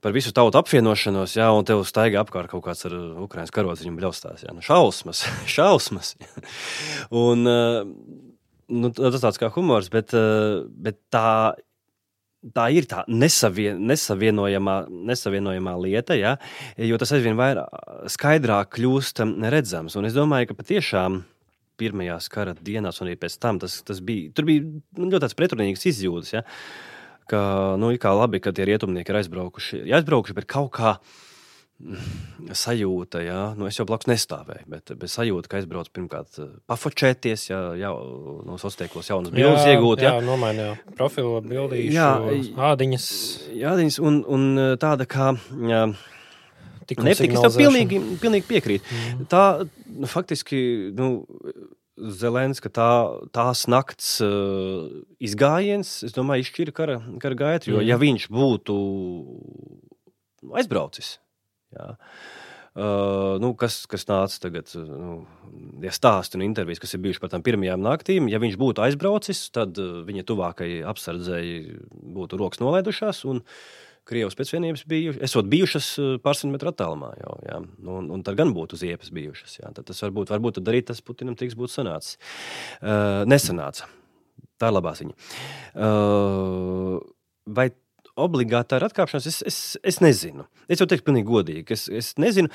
par visu tautu apvienošanos, ja, un tev staigā apkārt kaut kāds ar Ukraiņas karodziņu bļaustās. Ja. Nu, šausmas, <laughs> šausmas. un, uh, nu, tas tāds kā humors, bet, uh, bet tā tā ir tā nesavien, nesavienojamā, nesavienojamā lieta, ja, jo tas aizvien vairāk skaidrāk kļūst redzams. Un es domāju, ka patiešām pirmajās kara dienās, un arī pēc tam tas, tas bija. Tur bija nu, ļoti pretrunīgs izjūtas. Ja? Ka, nu, kā labi, ka tie rietumnieki ir aizbraukuši, ir aizbraukuši bet kaut kā sajūta, ja? nu, es jau blakus nestāvēju, bet, bet sajūta, ka aizbraucu pirmkārt eh, pafočēties, ja jau no sociālos tīklos jaunas bildes iegūt. Jā, jā nomainīja profilu, bildīšu, jā, ādiņas. Jā, ādiņas un, un eh, tāda kā. Jā, Nepatīk, es tev pilnīgi, pilnīgi piekrītu. Mm. Tā nu, faktiski. Nu, Zelenska tā, tās nakts uh, izgājiens, es domāju, izšķīra kara, kara gaitu. Jo, mm. ja viņš būtu aizbraucis, jā, uh, nu, kas, kas nāca tagad, nu, ja stāsti un intervijas, kas ir bijušas par tām pirmajām naktīm, ja viņš būtu aizbraucis, tad uh, viņa tuvākajai apsardzēji būtu rokas nolaidušās. Un, uh, Krievijas pēcvienības bija, esot bijušas eh, pārsimt metru attālumā jau. Jā. Nu, un, un tad gan būtu ziepas bijušas. Jā. Tad tas varbūt, varbūt tad arī tas Putinam tiks būtu sanācis. Uh, nesanāca. Tā ir labā ziņa. Uh, vai obligāti ar atkāpšanos, es, es, es nezinu. Es jau teiktu, pilnīgi godīgi. Es, es nezinu.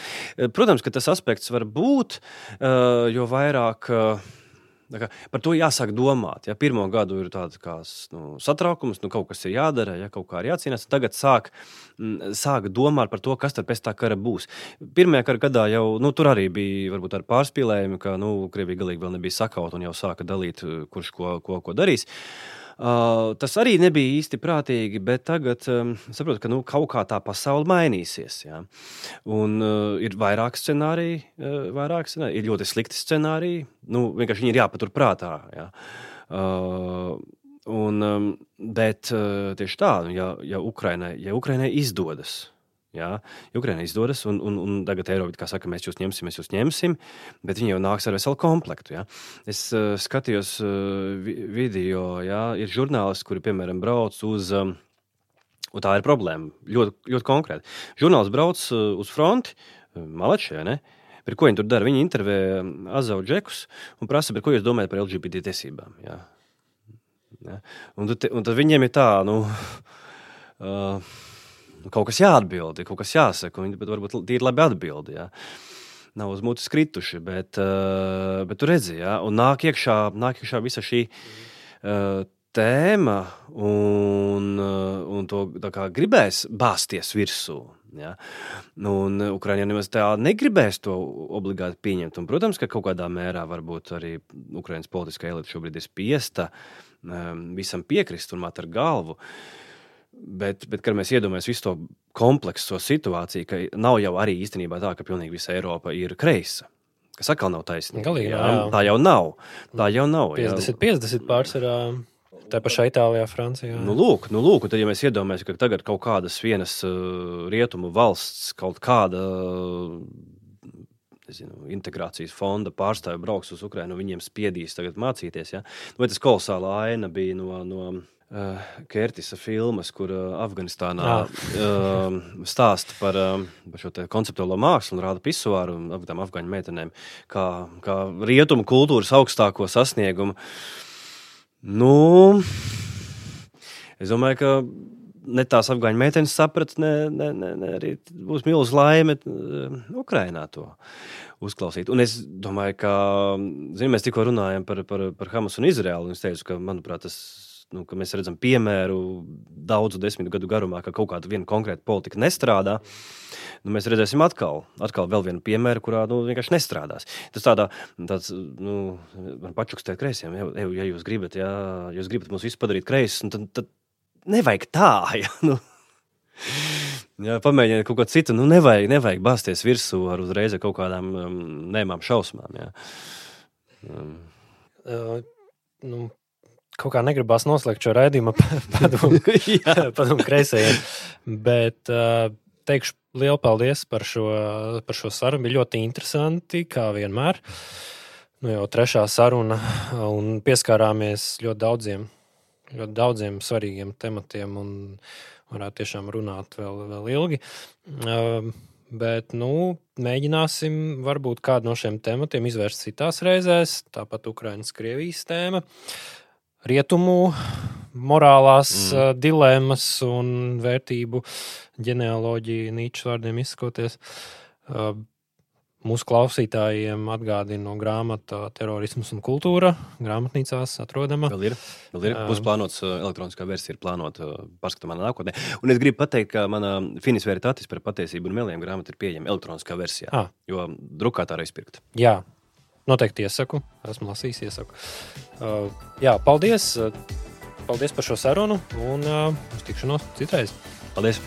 Protams, ka tas aspekts var būt, uh, jo vairāk. Uh, Par to jāsāk domāt. Ja pirmo gadu ir tāds kā nu, satraukums, nu, kaut kas ir jādara, ja kaut kā ir jācīnās. Tagad sāk, m, sāk domāt par to, kas tad pēc tā kara būs. Pirmajā kara gadā jau nu, tur arī bija varbūt ar pārspīlējumu, ka nu, Krievija galīgi vēl nebija sakauta un jau sāka dalīt, kurš ko, ko, ko darīs. Uh, Uh, tas arī nebija īsti prātīgi, bet tagad um, saprotu, ka nu, kaut kā tā pasaule mainīsies. Ja? Un uh, ir vairāk scenāriju, uh, vairāk scenāriju, ir ļoti slikti scenāriji. Nu, vienkārši viņi ir jāpatur prātā. Ja? Uh, un, um, bet uh, tieši tā, ja, ja Ukrainai, ja Ukrainai izdodas Jā, Ukraiņai izdodas, un, un, un tagad Eiropa saka, mēs jūs ņemsim, mēs jūs ņemsim, bet viņi jau nāks ar veselu komplektu. Jā. Es uh, skatījos uh, video, jā, ir žurnālisti, kuri, piemēram, brauc uz. Um, Un tā ir problēma. Ļoti, ļoti konkrēti. Žurnālists brauc uz fronti, malečē, ne? par ko viņi tur dara. Viņi intervē Azavu džekus un prasa, ko jūs domājat par LGBT tiesībām. Jā. Ja? Un, tad, un tad viņiem ir tā, nu, uh, <laughs> kaut kas jāatbild, kaut kas jāsaka, un viņi varbūt tīri labi atbild. Ja? Nav uz mutes krituši, bet, uh, bet tu redzi, ja? un nāk iekšā, nāk iekšā visa šī. Uh, tēma, un, un to gribēs bāzties virsū. Ja? Un Ukraiņiem nemaz tā negribēs to obligāti pieņemt. Un, protams, ka kaut kādā mērā varbūt arī Ukraiņas politiskā elite šobrīd ir spiesta um, visam piekrist un māt ar galvu. Bet, bet kad mēs iedomājamies visu to komplekso situāciju, ka nav jau arī īstenībā tā, ka pilnīgi visa Eiropa ir kreisa. Kas atkal nav taisnība. Galīgi, jā, jā. Tā jau nav. Tā jau nav 50, 50 pārsvarā. Tā pašā Itālijā, Francijā. Nu, lūk, nu, lūk, tad, ja mēs iedomājamies, ka tagad kaut kādas vienas uh, rietumu valsts, kaut kāda uh, nezinu, integrācijas fonda pārstāvja brauks uz Ukrajinu, viņiem spiedīs tagad mācīties. Ja? Nu, vai tas kolosāla aina bija no. no Uh, Kertisa filmas, kur uh, Afganistānā uh, stāsta par, uh, par šo konceptuālo mākslu un rāda pisuāru un tām afgaņu meitenēm, kā, kā rietumu kultūras augstāko sasniegumu. Nu, es domāju, ka ne tās afgaņu meitenes saprata, ne, ne, ne, ne arī būs milzīga laime Ukrainā to uzklausīt. Un es domāju, ka zin, mēs tikko runājam par, par, par Hamas un Izraēlu. Es teicu, ka, manuprāt, tas nu, mēs redzam piemēru daudzu desmit gadu garumā, ka kaut kāda viena konkrēta politika nestrādā. Nu, mēs redzēsim atkal, atkal vienu piemēru, kurā nu, vienkārši nestrādās. Tas tādā, tāds, nu, man pačukstē kreisiem, ja, ja jūs gribat, ja jūs gribat mums visu padarīt kreisus, tad, tad nevajag tā. <laughs> Ja, nu. Jā, pamēģiniet kaut ko citu. Nu, nevajag, nevajag bāzties virsū ar uzreiz ar kaut kādām um, nēmām šausmām. Jā. Um. Uh, nu, kaut kā negribās noslēgt šo raidījumu <laughs> padomu, <laughs> padomu kreisajiem. Bet teikšu lielu paldies par šo, par šo sarunu. Bija ļoti interesanti, kā vienmēr. Nu, jau trešā saruna, un pieskārāmies ļoti daudziem, ļoti daudziem svarīgiem tematiem, un varētu tiešām runāt vēl, vēl ilgi. Bet nu, mēģināsim varbūt kādu no šiem tematiem izvērst citās reizēs. Tāpat Ukraiņas-Krievijas tēma. Uh, rietumu morālās mm. uh, dilemmas un vērtību ģenealoģiju, Nīčs vārdiem izsakoties. Uh, mūsu klausītājiem atgādina no grāmata Terorisms un kultūra. Grāmatnīcās atrodama. Vēl ir. Vēl ir. Būs plānots elektroniskā versija, ir plānota paskatāmā nākotnē. Un es gribu pateikt, ka mana finis veritatis par patiesību un meliem grāmata ir pieejama elektroniskā versijā. Ah. Jo drukātā arī izpirkt. Jā, Noteikti iesaku. Esmu lasījis, iesaku. Uh, jā, paldies. Uh, paldies par šo sarunu un uh, uz tikšanos citreiz. Paldies!